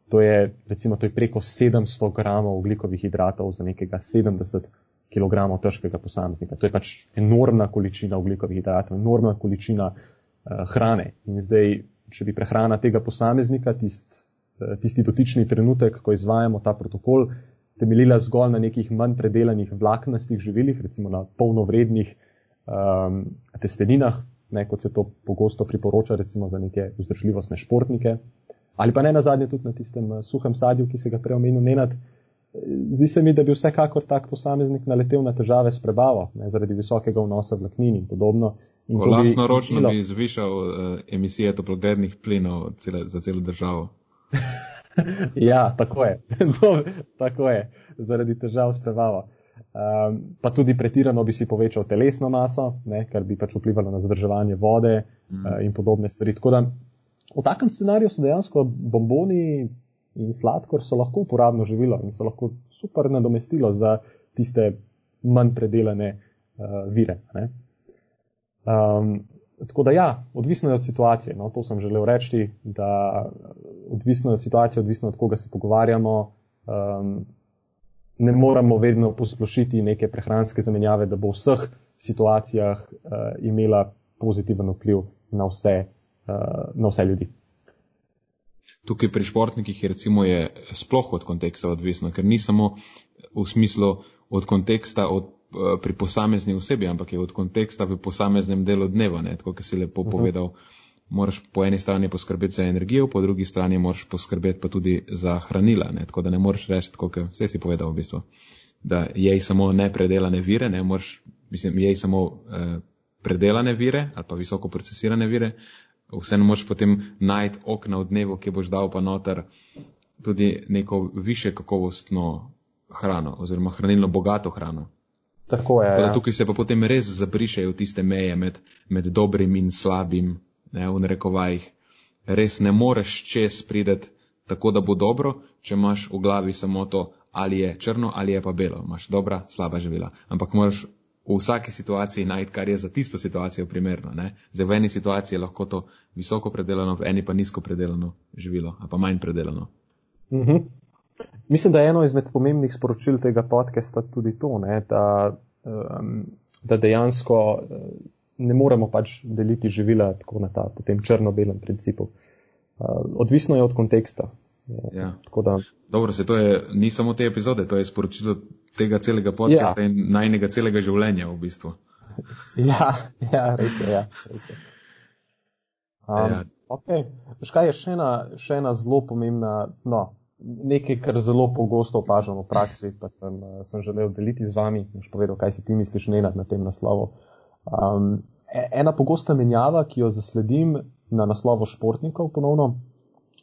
B: To je, recimo, to je preko 700 gramov ugljikovih hidratov za nekega 70 kg težkega posameznika. To je pač enormna količina ugljikovih hidratov, enormna količina uh, hrane. In zdaj, če bi prehrana tega posameznika, tist, uh, tisti dotični trenutek, ko izvajamo ta protokol, temeljila zgolj na nekih manj predelanih vlaknastih živilih, recimo na polnovrednih um, testeninah, ne, kot se to pogosto priporoča, recimo za neke vzdržljivostne športnike, ali pa ne na zadnje tudi na tistem uh, suhem sadju, ki se ga prej omenil Nenad. Zdi se mi, da bi vsekakor tak posameznik naletel na težave s prebavo, ne, zaradi visokega vnosa vlaknin in podobno. In
A: Vlastno ročno bi zvišal uh, emisije toplogrednih plinov cele, za celo državo.
B: ja, tako je. tako je, zaradi težav s prebavo. Um, pa tudi pretirano bi si povečal telesno maso, ne, kar bi pač vplivalo na zadrževanje vode mm. uh, in podobne stvari. Tako da v takem scenariju so dejansko bomboni in sladkor so lahko uporabno živilo in so lahko super nadomestilo za tiste manj predelane uh, vire. Um, tako da ja, odvisno je od situacije. No, to sem želel reči, da odvisno je od situacije, odvisno od koga se pogovarjamo. Um, ne moramo vedno posplošiti neke prehranske zamenjave, da bo v vseh situacijah uh, imela pozitiven vpliv na vse, uh, na vse ljudi.
A: Tukaj pri športnikih je recimo je sploh od konteksta odvisno, ker ni samo v smislu od konteksta od, uh, pri posamezni osebi, ampak je od konteksta v posameznem delu dneva, ne, tako kot si lepo uh mhm. -huh. povedal moraš po eni strani poskrbeti za energijo, po drugi strani moraš poskrbeti pa tudi za hranila. Ne? Tako da ne moreš reči, kot ste si povedali v bistvu, da jej samo nepredelane vire, ne moreš, mislim, jej samo eh, predelane vire ali pa visoko procesirane vire. Vseeno moraš potem najti okna v dnevu, ki boš dal pa noter tudi neko više kakovostno hrano oziroma hranilno bogato hrano.
B: Tako je. Tako
A: ja. Tukaj se pa potem res zabrišajo tiste meje med, med dobrim in slabim ne, v narekovajih, res ne moreš čez prideti tako, da bo dobro, če imaš v glavi samo to, ali je črno ali je pa belo, imaš dobra, slaba živila. Ampak moraš v vsaki situaciji najti, kar je za tisto situacijo primerno. Ne. Zdaj v eni situaciji je lahko to visoko predelano, v eni pa nizko predelano živilo, ali pa manj predelano.
B: Mhm. Mislim, da je eno izmed pomembnih sporočil tega podcasta tudi to, ne, da, um, da dejansko ne moremo pač deliti živila tako na ta potem črno-belem principu. Uh, odvisno je od konteksta.
A: Ja. Da... Dobro, se to je, ni samo te epizode, to je sporočilo tega celega podcasta ja. in najnega celega življenja v bistvu.
B: Ja, ja, res je, ja. Res je. Um, ja. Ok, škaj je še ena, še ena zelo pomembna, no, nekaj, kar zelo pogosto opažam v praksi, pa sem, sem želel deliti z vami, boš povedal, kaj si ti misliš nenad na tem naslovu. Um, ena pogosta menjava, ki jo zasledim na naslovo športnikov, ponovno,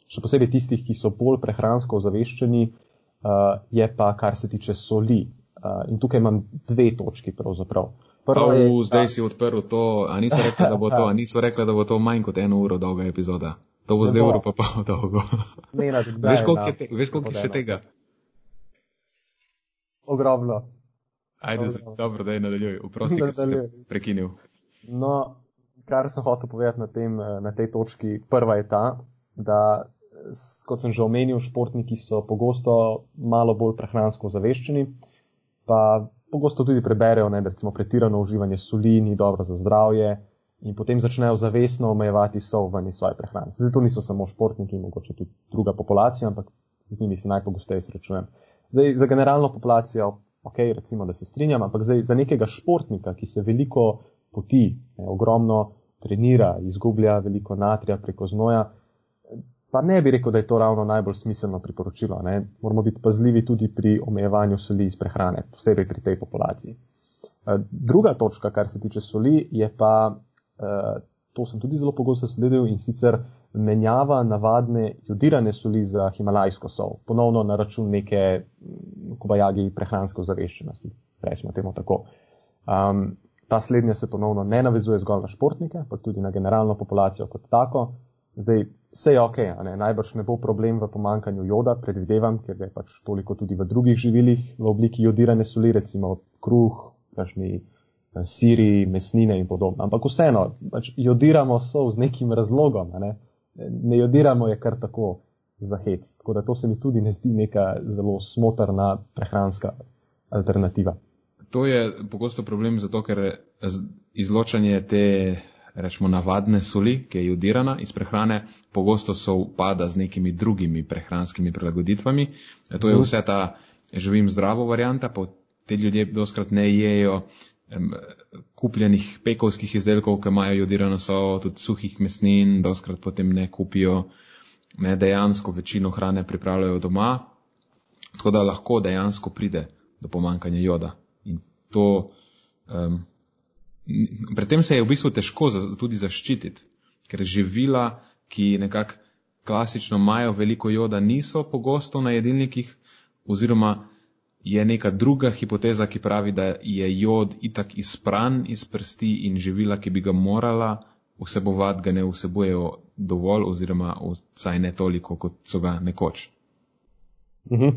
B: še posebej tistih, ki so bolj prehransko ozaveščeni, uh, je pa kar se tiče soli. Uh, in tukaj imam dve točki pravzaprav.
A: Prvo je, zdaj si odprl to, a niso rekli, da bo to, a niso rekli, da bo to manj kot eno uro dolga epizoda. To bo zdaj uro pa pol dolgo.
B: Ne, ne, ne.
A: Veš, koliko je, te, veš, koliko je še tega?
B: Ogromno.
A: Ajde, zdaj, dobro, da je nadaljuj. Vprosti, da sem prekinil.
B: No, kar sem hotel povedati na, tem, na tej točki, prva je ta, da, kot sem že omenil, športniki so pogosto malo bolj prehransko zaveščeni, pa pogosto tudi preberejo, ne, da recimo pretirano uživanje soli ni dobro za zdravje in potem začnejo zavestno omejevati iz svoje prehrane. Zdaj to niso samo športniki, mogoče tudi druga populacija, ampak z njimi se najpogosteje srečujem. Zdaj, za generalno populacijo ok, recimo, da se strinjam, ampak zdaj, za nekega športnika, ki se veliko poti, ne, ogromno trenira, izgublja veliko natrija preko znoja, pa ne bi rekel, da je to ravno najbolj smiselno priporočilo. Ne. Moramo biti pazljivi tudi pri omejevanju soli iz prehrane, posebej pri tej populaciji. Eh, druga točka, kar se tiče soli, je pa, eh, to sem tudi zelo pogosto sledil in sicer menjava navadne jodirane soli za himalajsko sol, ponovno na račun neke kobajagi prehranske ozaveščenosti, rečemo temu tako. Um, ta slednja se ponovno ne navezuje zgolj na športnike, pa tudi na generalno populacijo kot tako. Zdaj, vse je ok, ne? najbrž ne bo problem v pomankanju joda, predvidevam, ker je pač toliko tudi v drugih živilih v obliki jodirane soli, recimo kruh, kašni eh, siri, mesnine in podobno. Ampak vseeno, pač jodiramo sol z nekim razlogom. Ne? Ne jodiramo je kar tako. za hec. Tako da to se mi tudi ne zdi neka zelo smotrna prehranska alternativa.
A: To je pogosto problem zato, ker izločanje te rečemo navadne soli, ki je jodirana iz prehrane, pogosto se upada z nekimi drugimi prehranskimi prilagoditvami. To je mhm. vse ta živim zdravo varianta, pa te ljudje doskrat ne jejo kupljenih pekovskih izdelkov, ki imajo jodirano so, tudi suhih mesnin, doskrat potem ne kupijo, ne dejansko večino hrane pripravljajo doma, tako da lahko dejansko pride do pomankanja joda. In to, um, predtem se je v bistvu težko za, tudi zaščititi, ker živila, ki nekako klasično imajo veliko joda, niso pogosto na jedilnikih, oziroma je neka druga hipoteza, ki pravi, da je jod itak izpran iz prsti in živila, ki bi ga morala vsebovati, ga ne vsebujejo dovolj oziroma vsaj ne toliko, kot so ga nekoč.
B: Mhm.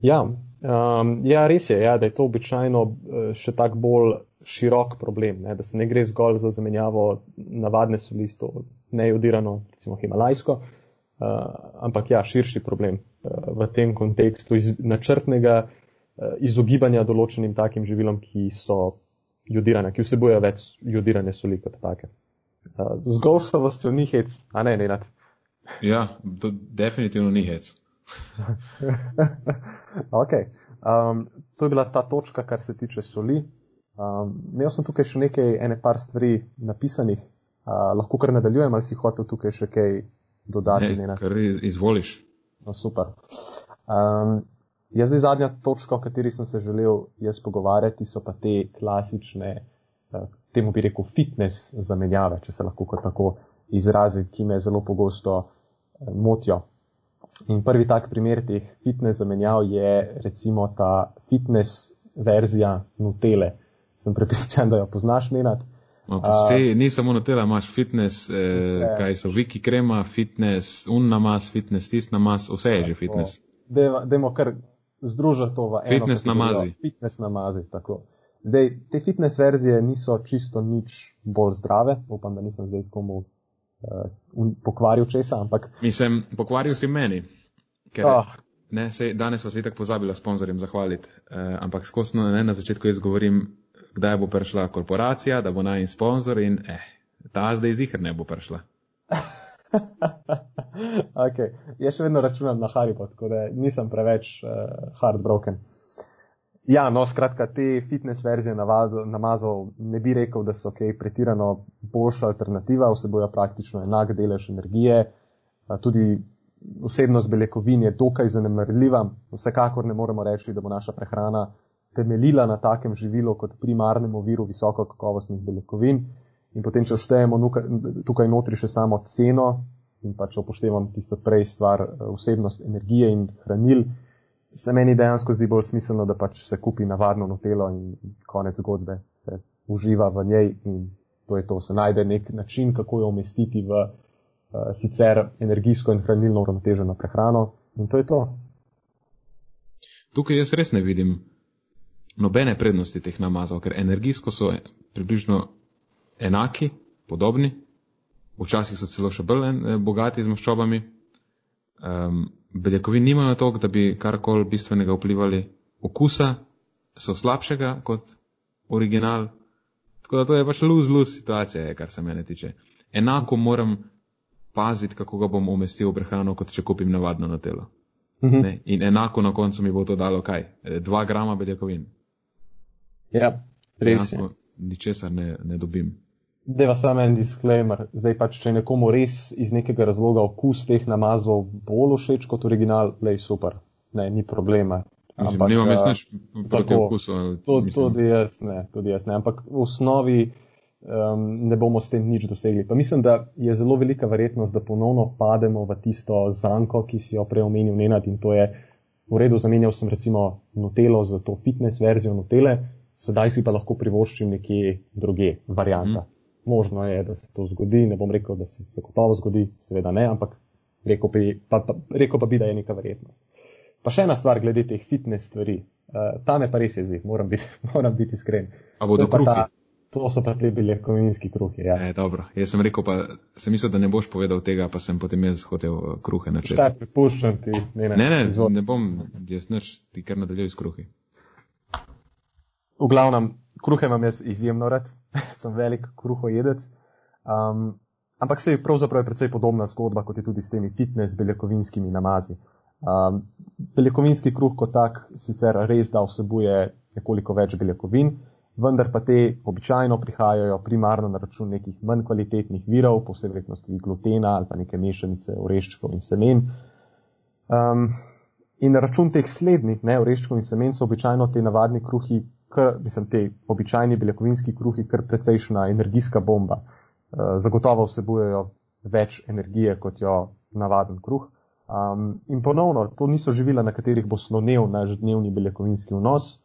B: Ja, um, ja, res je, ja, da je to običajno eh, še tak bolj širok problem, ne, da se ne gre zgolj za zamenjavo navadne soli, to nejodirano, recimo himalajsko, uh, ampak ja, širši problem v tem kontekstu iz, načrtnega eh, izogibanja določenim takim živilom, ki so jodirane, ki vsebujejo več jodirane soli kot take. Eh, z golšavostjo ni hec, a ne, ne, ne.
A: Ja, to definitivno ni hec.
B: ok. Um, to je bila ta točka, kar se tiče soli. Um, imel sem tukaj še nekaj, ene par stvari napisanih. Uh, lahko kar nadaljujem, ali si hotel tukaj še kaj dodati?
A: Ne, kar izvoliš.
B: No, super. Um, jaz zdaj zadnja točka, o kateri sem se želel jaz pogovarjati, so pa te klasične, uh, temu bi rekel, fitness zamenjave, če se lahko kot tako izrazi, ki me zelo pogosto uh, motijo. In prvi tak primer teh fitness zamenjav je recimo ta fitness verzija Nutele. Sem prepričan, da jo poznaš, Nenad.
A: Vse, ni samo na tela, imaš fitness, eh, kaj so viki krema, fitness, un namaz, fitness, tis namaz, vse je že fitness.
B: Dajmo kar združiti to v eno.
A: Fitness namazi.
B: Fitness namazi, tako. Zdaj, te fitness verzije niso čisto nič bolj zdrave, upam, da nisem zdaj komu uh, pokvaril česa, ampak.
A: Mislim, pokvaril si meni. Ker, oh. ne, sej, danes vas je tako pozabila sponzorjem zahvaliti, uh, ampak skosno ne, na začetku jaz govorim, kdaj bo prišla korporacija, da bo naj sponzor in eh, ta zdaj zihar ne bo prišla.
B: ok, jaz še vedno računam na Haribo, tako da nisem preveč uh, heartbroken. Ja, no, skratka, te fitness verzije namazov ne bi rekel, da so kaj pretirano boljša alternativa, vsebojo praktično enak delež energije, tudi vsebnost beljakovin je dokaj zanemrljiva, vsekakor ne moremo reči, da bo naša prehrana temeljila na takem živilu kot primarnem viru visoko kakovostnih beljakovin. In potem, če štejemo tukaj notri še samo ceno in pač upoštevam tisto prej stvar eh, vsebnost energije in hranil, se meni dejansko zdi bolj smiselno, da pač se kupi navadno notelo in konec zgodbe se uživa v njej in to je to. Se najde nek način, kako jo umestiti v uh, sicer energijsko in hranilno uravnoteženo prehrano in to je to.
A: Tukaj jaz res ne vidim nobene prednosti teh namazov, ker energijsko so približno enaki, podobni, včasih so celo še bolj eh, bogati z maščobami. Um, beljakovin nimajo toliko, da bi karkoli bistvenega vplivali. Okusa so slabšega kot original. Tako da to je pač luz-luz situacija, kar se mene tiče. Enako moram paziti, kako ga bom umestil v prehrano, kot če kupim navadno na telo. Uh mhm. -huh. In enako na koncu mi bo to dalo kaj? Eh, dva grama beljakovin.
B: Ja, res je.
A: Ničesar ne, ne dobim.
B: Deva samo en disclaimer. Zdaj pač, če nekomu res iz nekega razloga okus teh namazov bolj všeč kot original, lej super. Ne, ni problema.
A: Ampak, nimam jaz nič proti okusu.
B: To, tudi jaz ne, tudi jaz ne. Ampak v osnovi um, ne bomo s tem nič dosegli. Pa mislim, da je zelo velika verjetnost, da ponovno pademo v tisto zanko, ki si jo prej omenil, Nenad, in to je v redu, zamenjal sem recimo Nutelo za to fitness verzijo Nutele, sedaj si pa lahko privoščim nekje druge variante. Mm. Možno je, da se to zgodi, ne bom rekel, da se to gotovo zgodi, seveda ne, ampak rekel, bi, pa, pa, rekel pa bi, da je neka verjetnost. Pa še ena stvar glede teh fitness stvari. Uh, ta me pa res jezi, moram biti, moram biti iskren.
A: A bodo kruhi? Ta,
B: To so pa te beljakovinski kruhi. Ja.
A: E, dobro, jaz sem rekel, pa sem mislil, da ne boš povedal tega, pa sem potem jaz hotel eh, kruhe načeti.
B: Šta, prepuščam ti. Ne,
A: ne, ne, ne, ne bom, jaz neč ti kar nadaljuj s kruhi.
B: V glavnem, kruhe imam jaz izjemno rad, sem velik kruhojedec. Um, ampak se je pravzaprav precej podobna zgodba, kot je tudi s temi fitness beljakovinskimi namazi. Um, beljakovinski kruh kot tak sicer res da vsebuje nekoliko več beljakovin, vendar pa te običajno prihajajo primarno na račun nekih manj kvalitetnih virov, posebej glutena ali pa neke mešanice oreščkov in semen. Um, in na račun teh slednjih, ne oreščkov in semen, so običajno te navadni kruhi, kar, mislim, te običajni beljakovinski kruhi, kar precejšna energijska bomba. Uh, zagotovo vsebujejo več energije kot jo navaden kruh. Um, in ponovno, to niso živila, na katerih bo slonil naš dnevni beljakovinski vnos,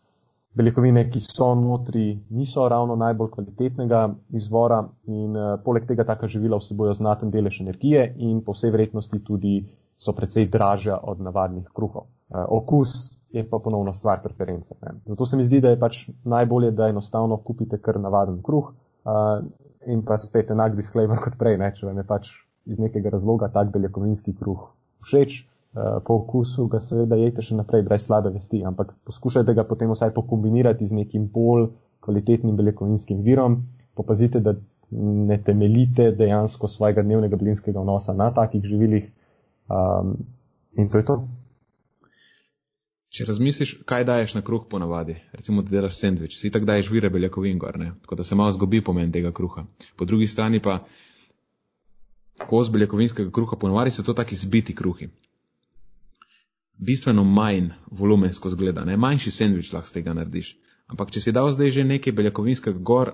B: beljakovine, ki so notri, niso ravno najbolj kvalitetnega izvora in uh, poleg tega taka živila vsebojo znaten delež energije in po vsej vrednosti tudi so precej dražja od navadnih kruhov. Uh, okus je pa ponovno stvar preference. Ne. Zato se mi zdi, da je pač najbolje, da enostavno kupite kar navaden kruh uh, in pa spet enak disclaimer kot prej, ne, če vam je pač iz nekega razloga tak beljakovinski kruh všeč, Eh, po okusu ga seveda jejte še naprej brez slabe vesti, ampak poskušajte ga potem vsaj pokombinirati z nekim bolj kvalitetnim beljakovinskim virom. Popazite, da ne temeljite dejansko svojega dnevnega blinskega vnosa na takih živilih. Um, in to je to.
A: Če razmisliš, kaj daješ na kruh ponavadi, recimo, da delaš sendvič, si tako daješ vire beljakovin gor, ne? tako da se malo zgobi pomen tega kruha. Po drugi strani pa, kos beljakovinskega kruha ponavadi so to taki zbiti kruhi bistveno manj volumensko zgleda, ne? manjši sendvič lahko z tega narediš. Ampak če si dal zdaj že nekaj beljakovinskega gor,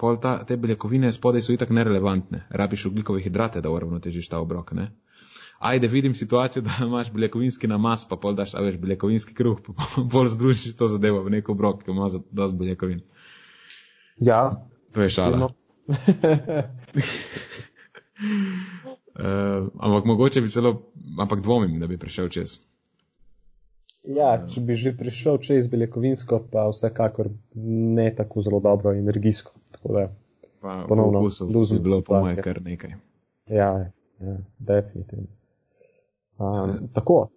A: pol ta, te beljakovine spodaj so itak nerelevantne, rabiš ugljikove hidrate, da uravnotežiš ta obrok. Ne? Ajde, vidim situacijo, da imaš beljakovinski namaz, pa pol daš, a veš, beljakovinski kruh, pa pol združiš to zadevo v neko obrok, ki ima dosti beljakovin.
B: Ja.
A: To je šala. uh, ampak mogoče bi celo, ampak dvomim, da bi prišel čez.
B: Ja, če bi že prišel čez beljakovinsko, pa vsekakor ne tako zelo dobro energijsko.
A: Pa ponovno, luz bi bilo po moje kar nekaj.
B: Ja, ja definitivno. Um, tako,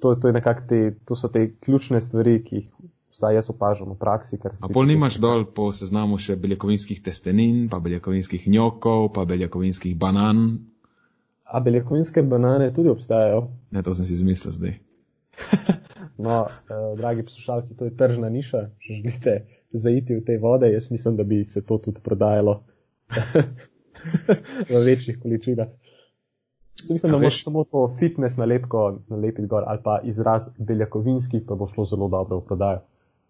B: to, to, te, to so te ključne stvari, ki jih vsaj jaz opažam v praksi.
A: A pol nimaš dol po seznamu še beljakovinskih testenin, pa beljakovinskih njokov, pa beljakovinskih banan?
B: A beljakovinske banane tudi obstajajo?
A: Ne, to sem si izmislil zdaj.
B: No, eh, dragi poslušalci, to je tržna niša, če želite zaiti v te vode, jaz mislim, da bi se to tudi prodajalo v večjih količinah. Sem mislim, ja, da moraš samo to fitness nalepko nalepiti gor ali pa izraz beljakovinski, pa bo šlo zelo dobro v prodajo.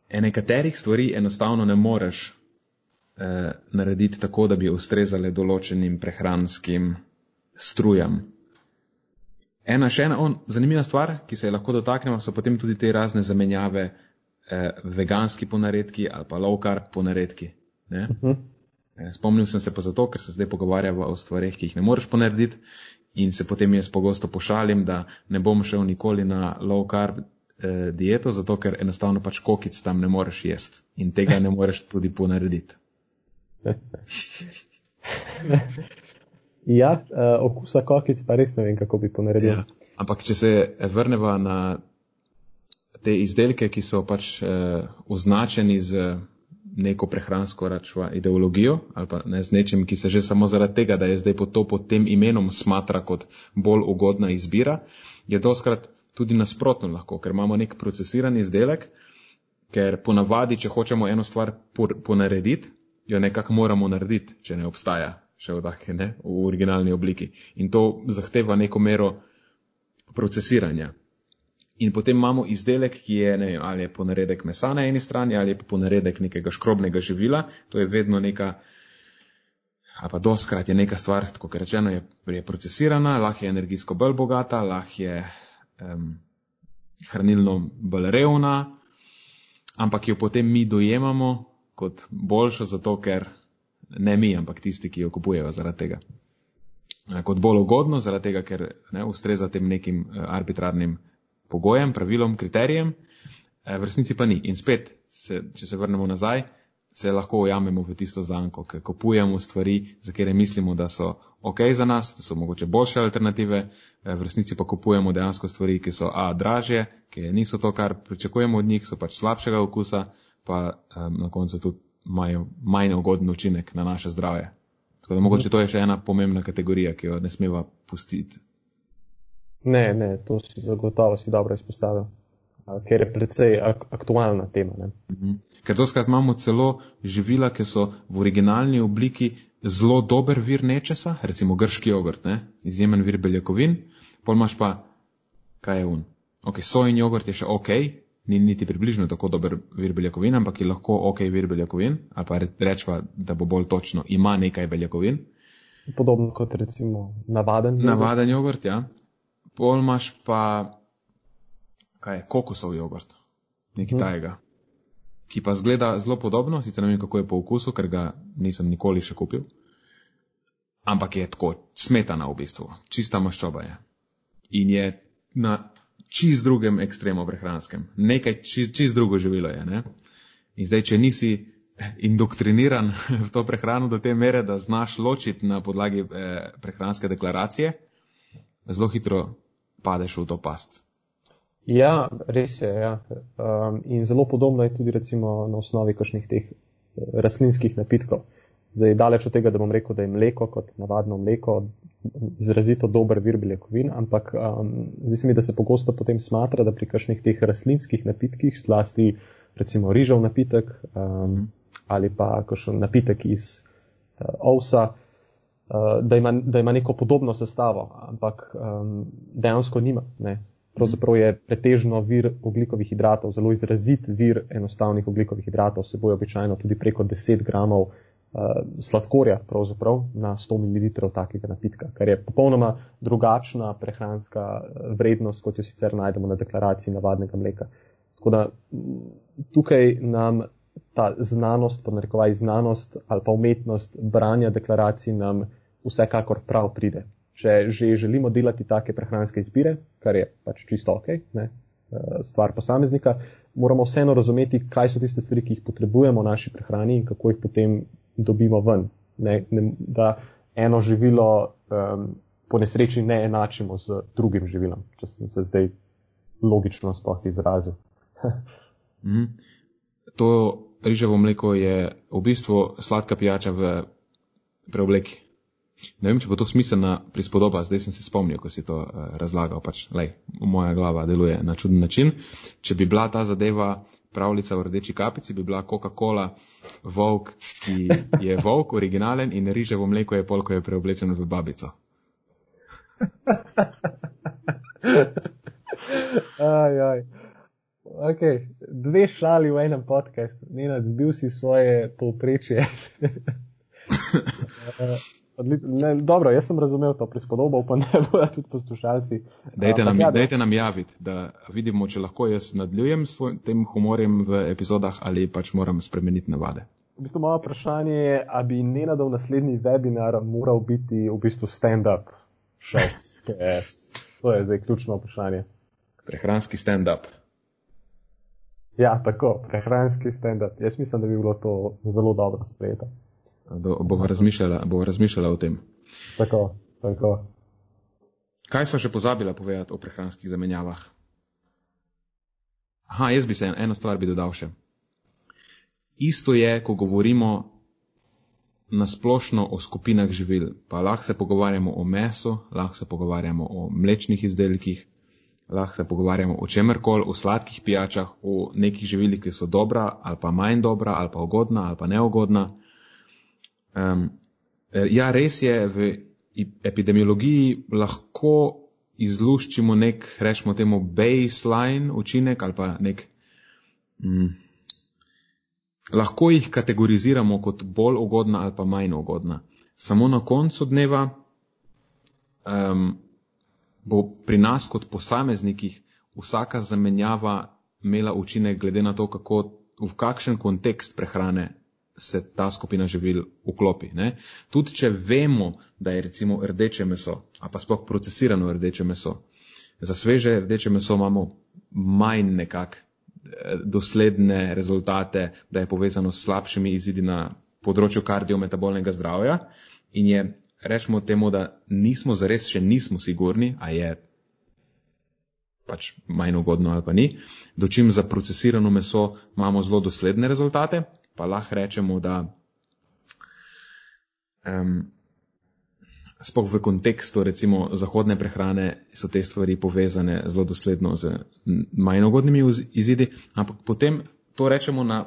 A: E nekaterih stvari enostavno ne moreš eh, narediti tako, da bi ustrezale določenim prehranskim strujam. Ena še ena on, zanimiva stvar, ki se je lahko dotaknemo, so potem tudi te razne zamenjave eh, veganski ponaredki ali pa low carb ponaredki. Uh mhm. -huh. eh, spomnil sem se pa zato, ker se zdaj pogovarjava o stvarih, ki jih ne moreš ponarediti in se potem jaz pogosto pošalim, da ne bom šel nikoli na low carb eh, dieto, zato ker enostavno pač kokic tam ne moreš jesti in tega ne moreš tudi ponarediti.
B: Ja, uh, okusa kokic pa res ne vem, kako bi ponaredil. Ja.
A: Ampak če se vrneva na te izdelke, ki so pač uh, označeni z neko prehransko račva ideologijo ali pa ne z nečim, ki se že samo zaradi tega, da je zdaj pod to pod tem imenom smatra kot bolj ugodna izbira, je doskrat tudi nasprotno lahko, ker imamo nek procesiran izdelek, ker ponavadi, če hočemo eno stvar ponarediti, jo nekako moramo narediti, če ne obstaja še v taki, ne, v originalni obliki. In to zahteva neko mero procesiranja. In potem imamo izdelek, ki je, ne vem, ali je ponaredek mesa na eni strani, ali je ponaredek nekega škrobnega živila, to je vedno neka, ali pa doskrat je neka stvar, tako kot rečeno, je, je procesirana, lahko je energijsko bolj bogata, lahko je um, hranilno bolj revna, ampak jo potem mi dojemamo kot boljšo, zato ker ne mi, ampak tisti, ki jo kupujejo zaradi tega. Eh, kot bolj ugodno, zaradi tega, ker ne, ustreza tem nekim eh, arbitrarnim pogojem, pravilom, kriterijem, eh, v resnici pa ni. In spet, se, če se vrnemo nazaj, se lahko ujamemo v tisto zanko, ker kupujemo stvari, za katere mislimo, da so ok za nas, da so mogoče boljše alternative, eh, v resnici pa kupujemo dejansko stvari, ki so a dražje, ki niso to, kar pričakujemo od njih, so pač slabšega okusa, pa um, na koncu tudi imajo manj ugoden učinek na naše zdravje. Tako da mogoče to je še ena pomembna kategorija, ki jo ne smeva pustiti.
B: Ne, ne, to si zagotovo si dobro izpostavil, ker je predvsej ak aktualna tema. Ne.
A: Mhm. Ker doskrat imamo celo živila, ki so v originalni obliki zelo dober vir nečesa, recimo grški jogurt, ne? izjemen vir beljakovin, pol imaš pa, kaj je un. Ok, sojin jogurt je še ok, ni niti približno tako dober vir beljakovin, ampak je lahko ok vir beljakovin, ali pa rečva, da bo bolj točno, ima nekaj beljakovin.
B: Podobno kot recimo navaden
A: jogurt. Navaden jogurt, ja. Pol imaš pa, kaj je, kokosov jogurt, nekaj hmm. tajega ki pa zgleda zelo podobno, sicer ne vem, kako je po okusu, ker ga nisem nikoli še kupil. Ampak je tako smetana v bistvu, čista maščoba je. In je na čist drugem ekstremu prehranskem. Nekaj čist, čist drugo živilo je. Ne? In zdaj, če nisi indoktriniran v to prehrano do te mere, da znaš ločiti na podlagi eh, prehranske deklaracije, zelo hitro padeš v to past.
B: Ja, res je. Ja. Um, in zelo podobno je tudi recimo na osnovi kakšnih teh eh, rastlinskih napitkov. Zdaj, daleč od tega, da bom rekel, da je mleko kot navadno mleko izrazito dober vir beljakovin, ampak um, zdi se mi, da se pogosto potem smatra, da pri kakšnih teh rastlinskih napitkih, zlasti recimo rižov napitek um, ali pa kakšen napitek iz uh, ovsa, uh, da, ima, da ima neko podobno sestavo, ampak um, dejansko nima. Ne pravzaprav je pretežno vir oglikovih hidratov, zelo izrazit vir enostavnih oglikovih hidratov, seboj običajno tudi preko 10 gramov uh, sladkorja na 100 ml takega napitka, kar je popolnoma drugačna prehranska eh, vrednost, kot jo sicer najdemo na deklaraciji navadnega mleka. Tako da tukaj nam ta znanost, podnarekovaj znanost ali pa umetnost branja deklaracij nam vsekakor prav pride če že želimo delati take prehranske izbire, kar je pač čisto ok, ne, eh, stvar posameznika, moramo vseeno razumeti, kaj so tiste stvari, ki jih potrebujemo v naši prehrani in kako jih potem dobimo ven. Ne, ne, da eno živilo um, po nesreči ne enačimo z drugim živilom, če sem se zdaj logično sploh izrazil.
A: mm. To riževo mleko je v bistvu sladka pijača v preobleki. Ne vem, če bo to smiselna prispodoba, zdaj sem se spomnil, ko si to uh, razlagal, pač, lej, moja glava deluje na čuden način. Če bi bila ta zadeva pravljica v rdeči kapici, bi bila Coca-Cola volk, ki je volk, originalen in riževo mleko je pol, ko je preoblečeno v babico.
B: aj, aj. Ok, dve šali v enem podkastu, ne nadzbil si svoje povprečje. Ne, dobro, jaz sem razumel to prispodobo, upam, da bodo tudi poslušalci.
A: Dajte nam, ja, dajte nam javiti, da vidimo, če lahko jaz nadaljujem s tem humorjem v epizodah ali pač moram spremeniti navade.
B: V bistvu moje vprašanje je, ali bi nenadal naslednji webinar moral biti v bistvu stand-up show. to je zdaj ključno vprašanje.
A: Prehranski stand-up.
B: Ja, tako, prehranski stand-up. Jaz mislim, da bi bilo to zelo dobro sprejeto
A: bova razmišljala, bo razmišljala o tem.
B: Tako, tako.
A: Kaj so še pozabila povedati o prehranskih zamenjavah? Aha, jaz bi se eno stvar bi dodal še. Isto je, ko govorimo na splošno o skupinah živil. Pa lahko se pogovarjamo o mesu, lahko se pogovarjamo o mlečnih izdelkih, lahko se pogovarjamo o čemerkoli, o sladkih pijačah, o nekih živilih, ki so dobra ali pa manj dobra ali pa ugodna ali pa neugodna. Um, ja, res je, v epidemiologiji lahko izluščimo nek, rečemo temu, baseline učinek ali pa nek. Mm, lahko jih kategoriziramo kot bolj ugodna ali pa manj ugodna. Samo na koncu dneva um, bo pri nas kot posameznikih vsaka zamenjava imela učinek glede na to, kako, v kakšen kontekst prehrane se ta skupina živil vklopi. Ne? Tudi če vemo, da je recimo rdeče meso, a pa sploh procesirano rdeče meso, za sveže rdeče meso imamo manj nekak dosledne rezultate, da je povezano s slabšimi izidi na področju kardiometabolnega zdravja in je, rečemo temu, da nismo zares še nismo sigurni, a je pač manj ugodno ali pa ni, dočim za procesirano meso imamo zelo dosledne rezultate, pa lahko rečemo, da um, spoh v kontekstu recimo zahodne prehrane so te stvari povezane zelo dosledno z manj ugodnimi izidi, ampak potem to rečemo na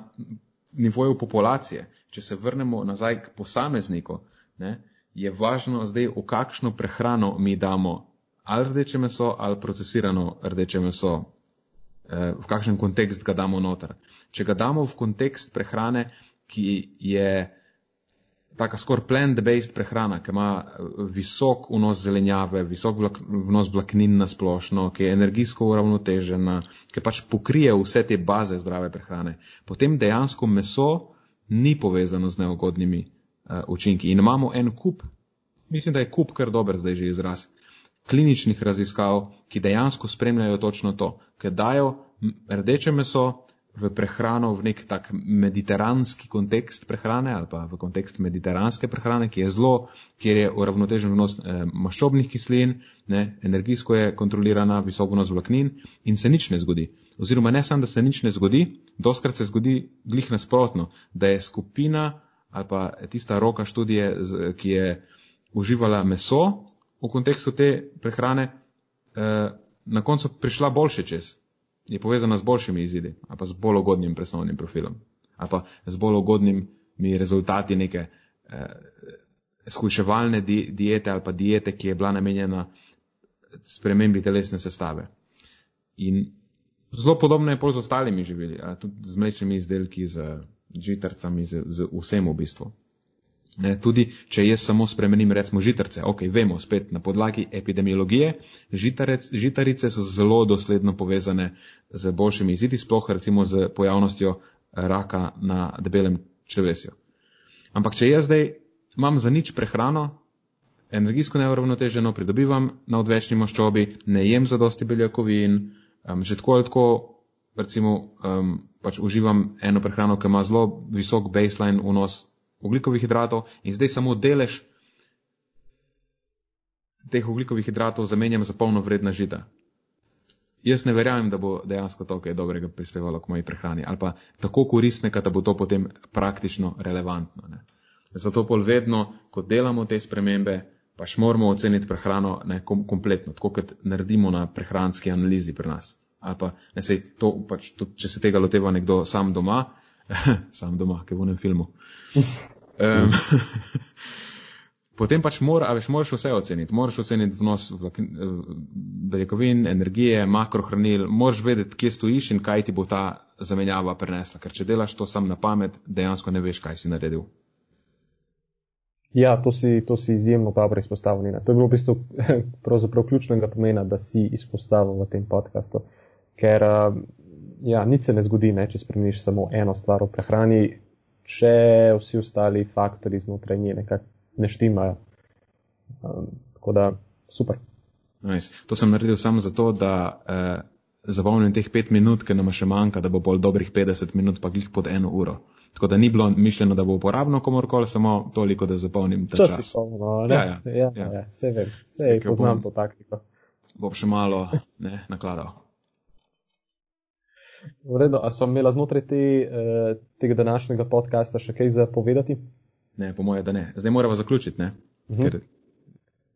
A: nivoju populacije. Če se vrnemo nazaj k posamezniku, ne, je važno zdaj, v kakšno prehrano mi damo ali rdeče meso ali procesirano rdeče meso, v kakšen kontekst ga damo noter. Če ga damo v kontekst prehrane, ki je taka skoraj plant-based prehrana, ki ima eh, visok vnos zelenjave, visok vlak, vnos vlaknin na splošno, ki je energijsko uravnotežena, ki pač pokrije vse te baze zdrave prehrane, potem dejansko meso ni povezano z neugodnimi uh, učinki. In imamo en kup, mislim, da je kup kar dober zdaj že izraz, kliničnih raziskav, ki dejansko spremljajo točno to, ker dajo rdeče meso, v prehrano, v nek tak mediteranski kontekst prehrane ali pa v kontekst mediteranske prehrane, ki je zelo, kjer je uravnotežen vnos eh, maščobnih kislin, ne, energijsko je kontrolirana, visok vnos vlaknin in se nič ne zgodi. Oziroma ne samo, da se nič ne zgodi, doskrat se zgodi glih nasprotno, da je skupina ali pa tista roka študije, ki je uživala meso v kontekstu te prehrane, eh, na koncu prišla boljše čez je povezana z boljšimi izidi, ali pa z bolj ugodnim presnovnim profilom, ali pa z bolj ugodnimi rezultati neke eh, skuševalne di diete ali pa diete, ki je bila namenjena spremembi telesne sestave. In zelo podobno je pol z ostalimi živili, tudi z mlečnimi izdelki, z žitarcami, z, z vsem v bistvu. Ne, tudi, če jaz samo spremenim recimo žitarce, ok, vemo spet na podlagi epidemiologije, žitarec, žitarice so zelo dosledno povezane z boljšimi izidi, sploh recimo z pojavnostjo raka na debelem črvesju. Ampak, če jaz zdaj imam za nič prehrano, energijsko neuravnoteženo, pridobivam na odvečni maščobi, ne jem za dosti beljakovin, um, že tako ali tako, recimo, um, pač uživam eno prehrano, ki ima zelo visok baseline vnos oglikovih hidratov in zdaj samo delež teh oglikovih hidratov zamenjam za polno vredna žita. Jaz ne verjamem, da bo dejansko to kaj dobrega prispevalo k moji prehrani ali pa tako koristnega, da bo to potem praktično relevantno. Ne. Zato pol vedno, ko delamo te spremembe, pač moramo oceniti prehrano ne, kom, kompletno, tako kot naredimo na prehranski analizi pri nas. Pa, ne, sej, to, pač, to, če se tega loteva nekdo sam doma, sam doma, ki v enem filmu. Um, potem pač mora, veš, moraš vse oceniti. Moraš oceniti vnos beljakovin, energije, makrohranil, moraš vedeti, kje stojiš in kaj ti bo ta zamenjava prenesla. Ker če delaš to sam na pamet, dejansko ne veš, kaj si naredil.
B: Ja, to si, to si izjemno dobro izpostavil. To je bilo v bistvu pravzaprav ključnega pomena, da si izpostavil v tem podkastu. Ker ja, nič se ne zgodi, ne, če spremeniš samo eno stvar v prehrani, če vsi ostali faktori znotraj nje nekako ne štimajo. Um, tako da super.
A: Nice. To sem naredil samo zato, da eh, zapomnim teh pet minut, ker nam še manjka, da bo bolj dobrih 50 minut, pa glih pod eno uro. Tako da ni bilo mišljeno, da bo uporabno komorkoli, samo toliko, da zapomnim ta čas.
B: Čas je polno, ne? Ja, ja, ja, ja. ja vse vem, vse poznam to taktiko.
A: Bom še malo ne, nakladal.
B: Vredno, a so imela znotraj te, uh, tega današnjega podcasta še kaj za povedati?
A: Ne, po moje, da ne. Zdaj moramo zaključiti, ne? Uh mhm. -huh. Ker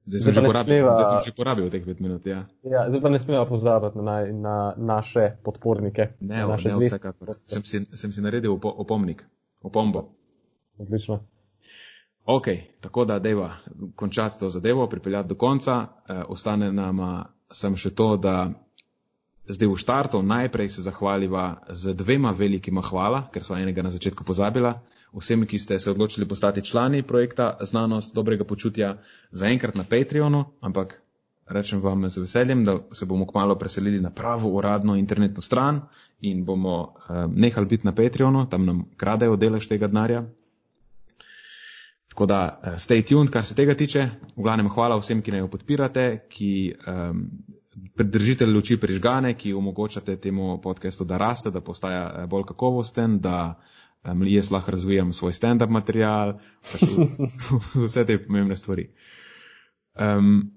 A: zdaj sem, zdaj, porabil, smeva, zdaj sem že porabil teh pet minut, ja.
B: ja zdaj pa ne smemo pozabiti na, na naše podpornike.
A: Ne, na naše ne vsekakor. Sem si, sem si naredil op opomnik, opombo.
B: Odlično.
A: Ok, tako da deva končati to zadevo, pripeljati do konca. Uh, ostane nama sem še to, da Zdaj v štartu najprej se zahvaliva z dvema velikima hvala, ker so enega na začetku pozabila. Vsem, ki ste se odločili postati člani projekta Znanost dobrega počutja, zaenkrat na Patreonu, ampak rečem vam z veseljem, da se bomo kmalo preselili na pravo uradno internetno stran in bomo um, nehali biti na Patreonu, tam nam kradejo delež tega denarja. Tako da, uh, stay tuned, kar se tega tiče. V glavnem, hvala vsem, ki naj jo podpirate, ki um, pridržite luči prižgane, ki omogočate temu podkastu, da raste, da postaja bolj kakovosten, da um, jaz lahko razvijam svoj stand-up material, vse te pomembne stvari. Um,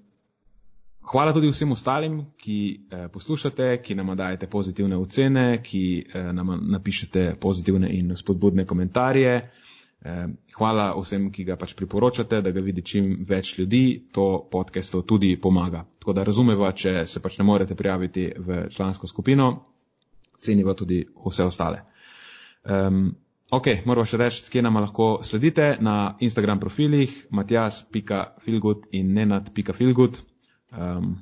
A: hvala tudi vsem ostalim, ki eh, poslušate, ki nam dajete pozitivne ocene, ki eh, nam napišete pozitivne in spodbudne komentarje. Eh, hvala vsem, ki ga pač priporočate, da ga vidi čim več ljudi, to podcastu tudi pomaga. Tako da razumeva, če se pač ne morete prijaviti v člansko skupino, ceniva tudi vse ostale. Um, ok, moramo še reči, kje nam lahko sledite na Instagram profilih matjas.filgut in nenad.filgut um,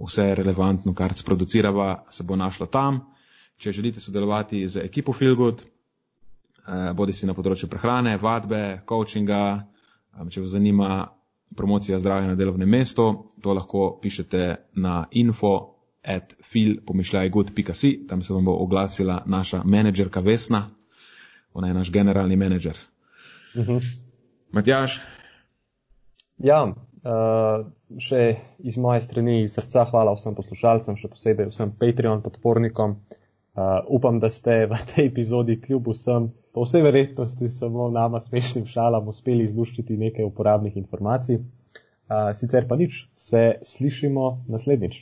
A: vse relevantno, kar sproducirava, se bo našlo tam. Če želite sodelovati z ekipo uh, bodi si na področju prehrane, vadbe, coachinga, če vas zanima promocija zdravja na delovnem mestu, to lahko pišete na info at feel.pomišljajgood.si, tam se vam bo oglasila naša menedžerka Vesna, ona je naš generalni menedžer. Uh mhm. -huh. Matjaš?
B: Ja, Uh, še iz moje strani iz srca hvala vsem poslušalcem, še posebej vsem Patreon podpornikom. Uh, upam, da ste v tej epizodi kljub vsem, po vsej verjetnosti samo nama smešnim šalam uspeli izluščiti nekaj uporabnih informacij. Uh, sicer pa nič, se slišimo naslednjič.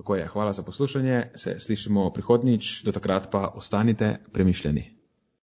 A: Tako je, hvala za poslušanje, se slišimo prihodnjič, do takrat pa ostanite premišljeni.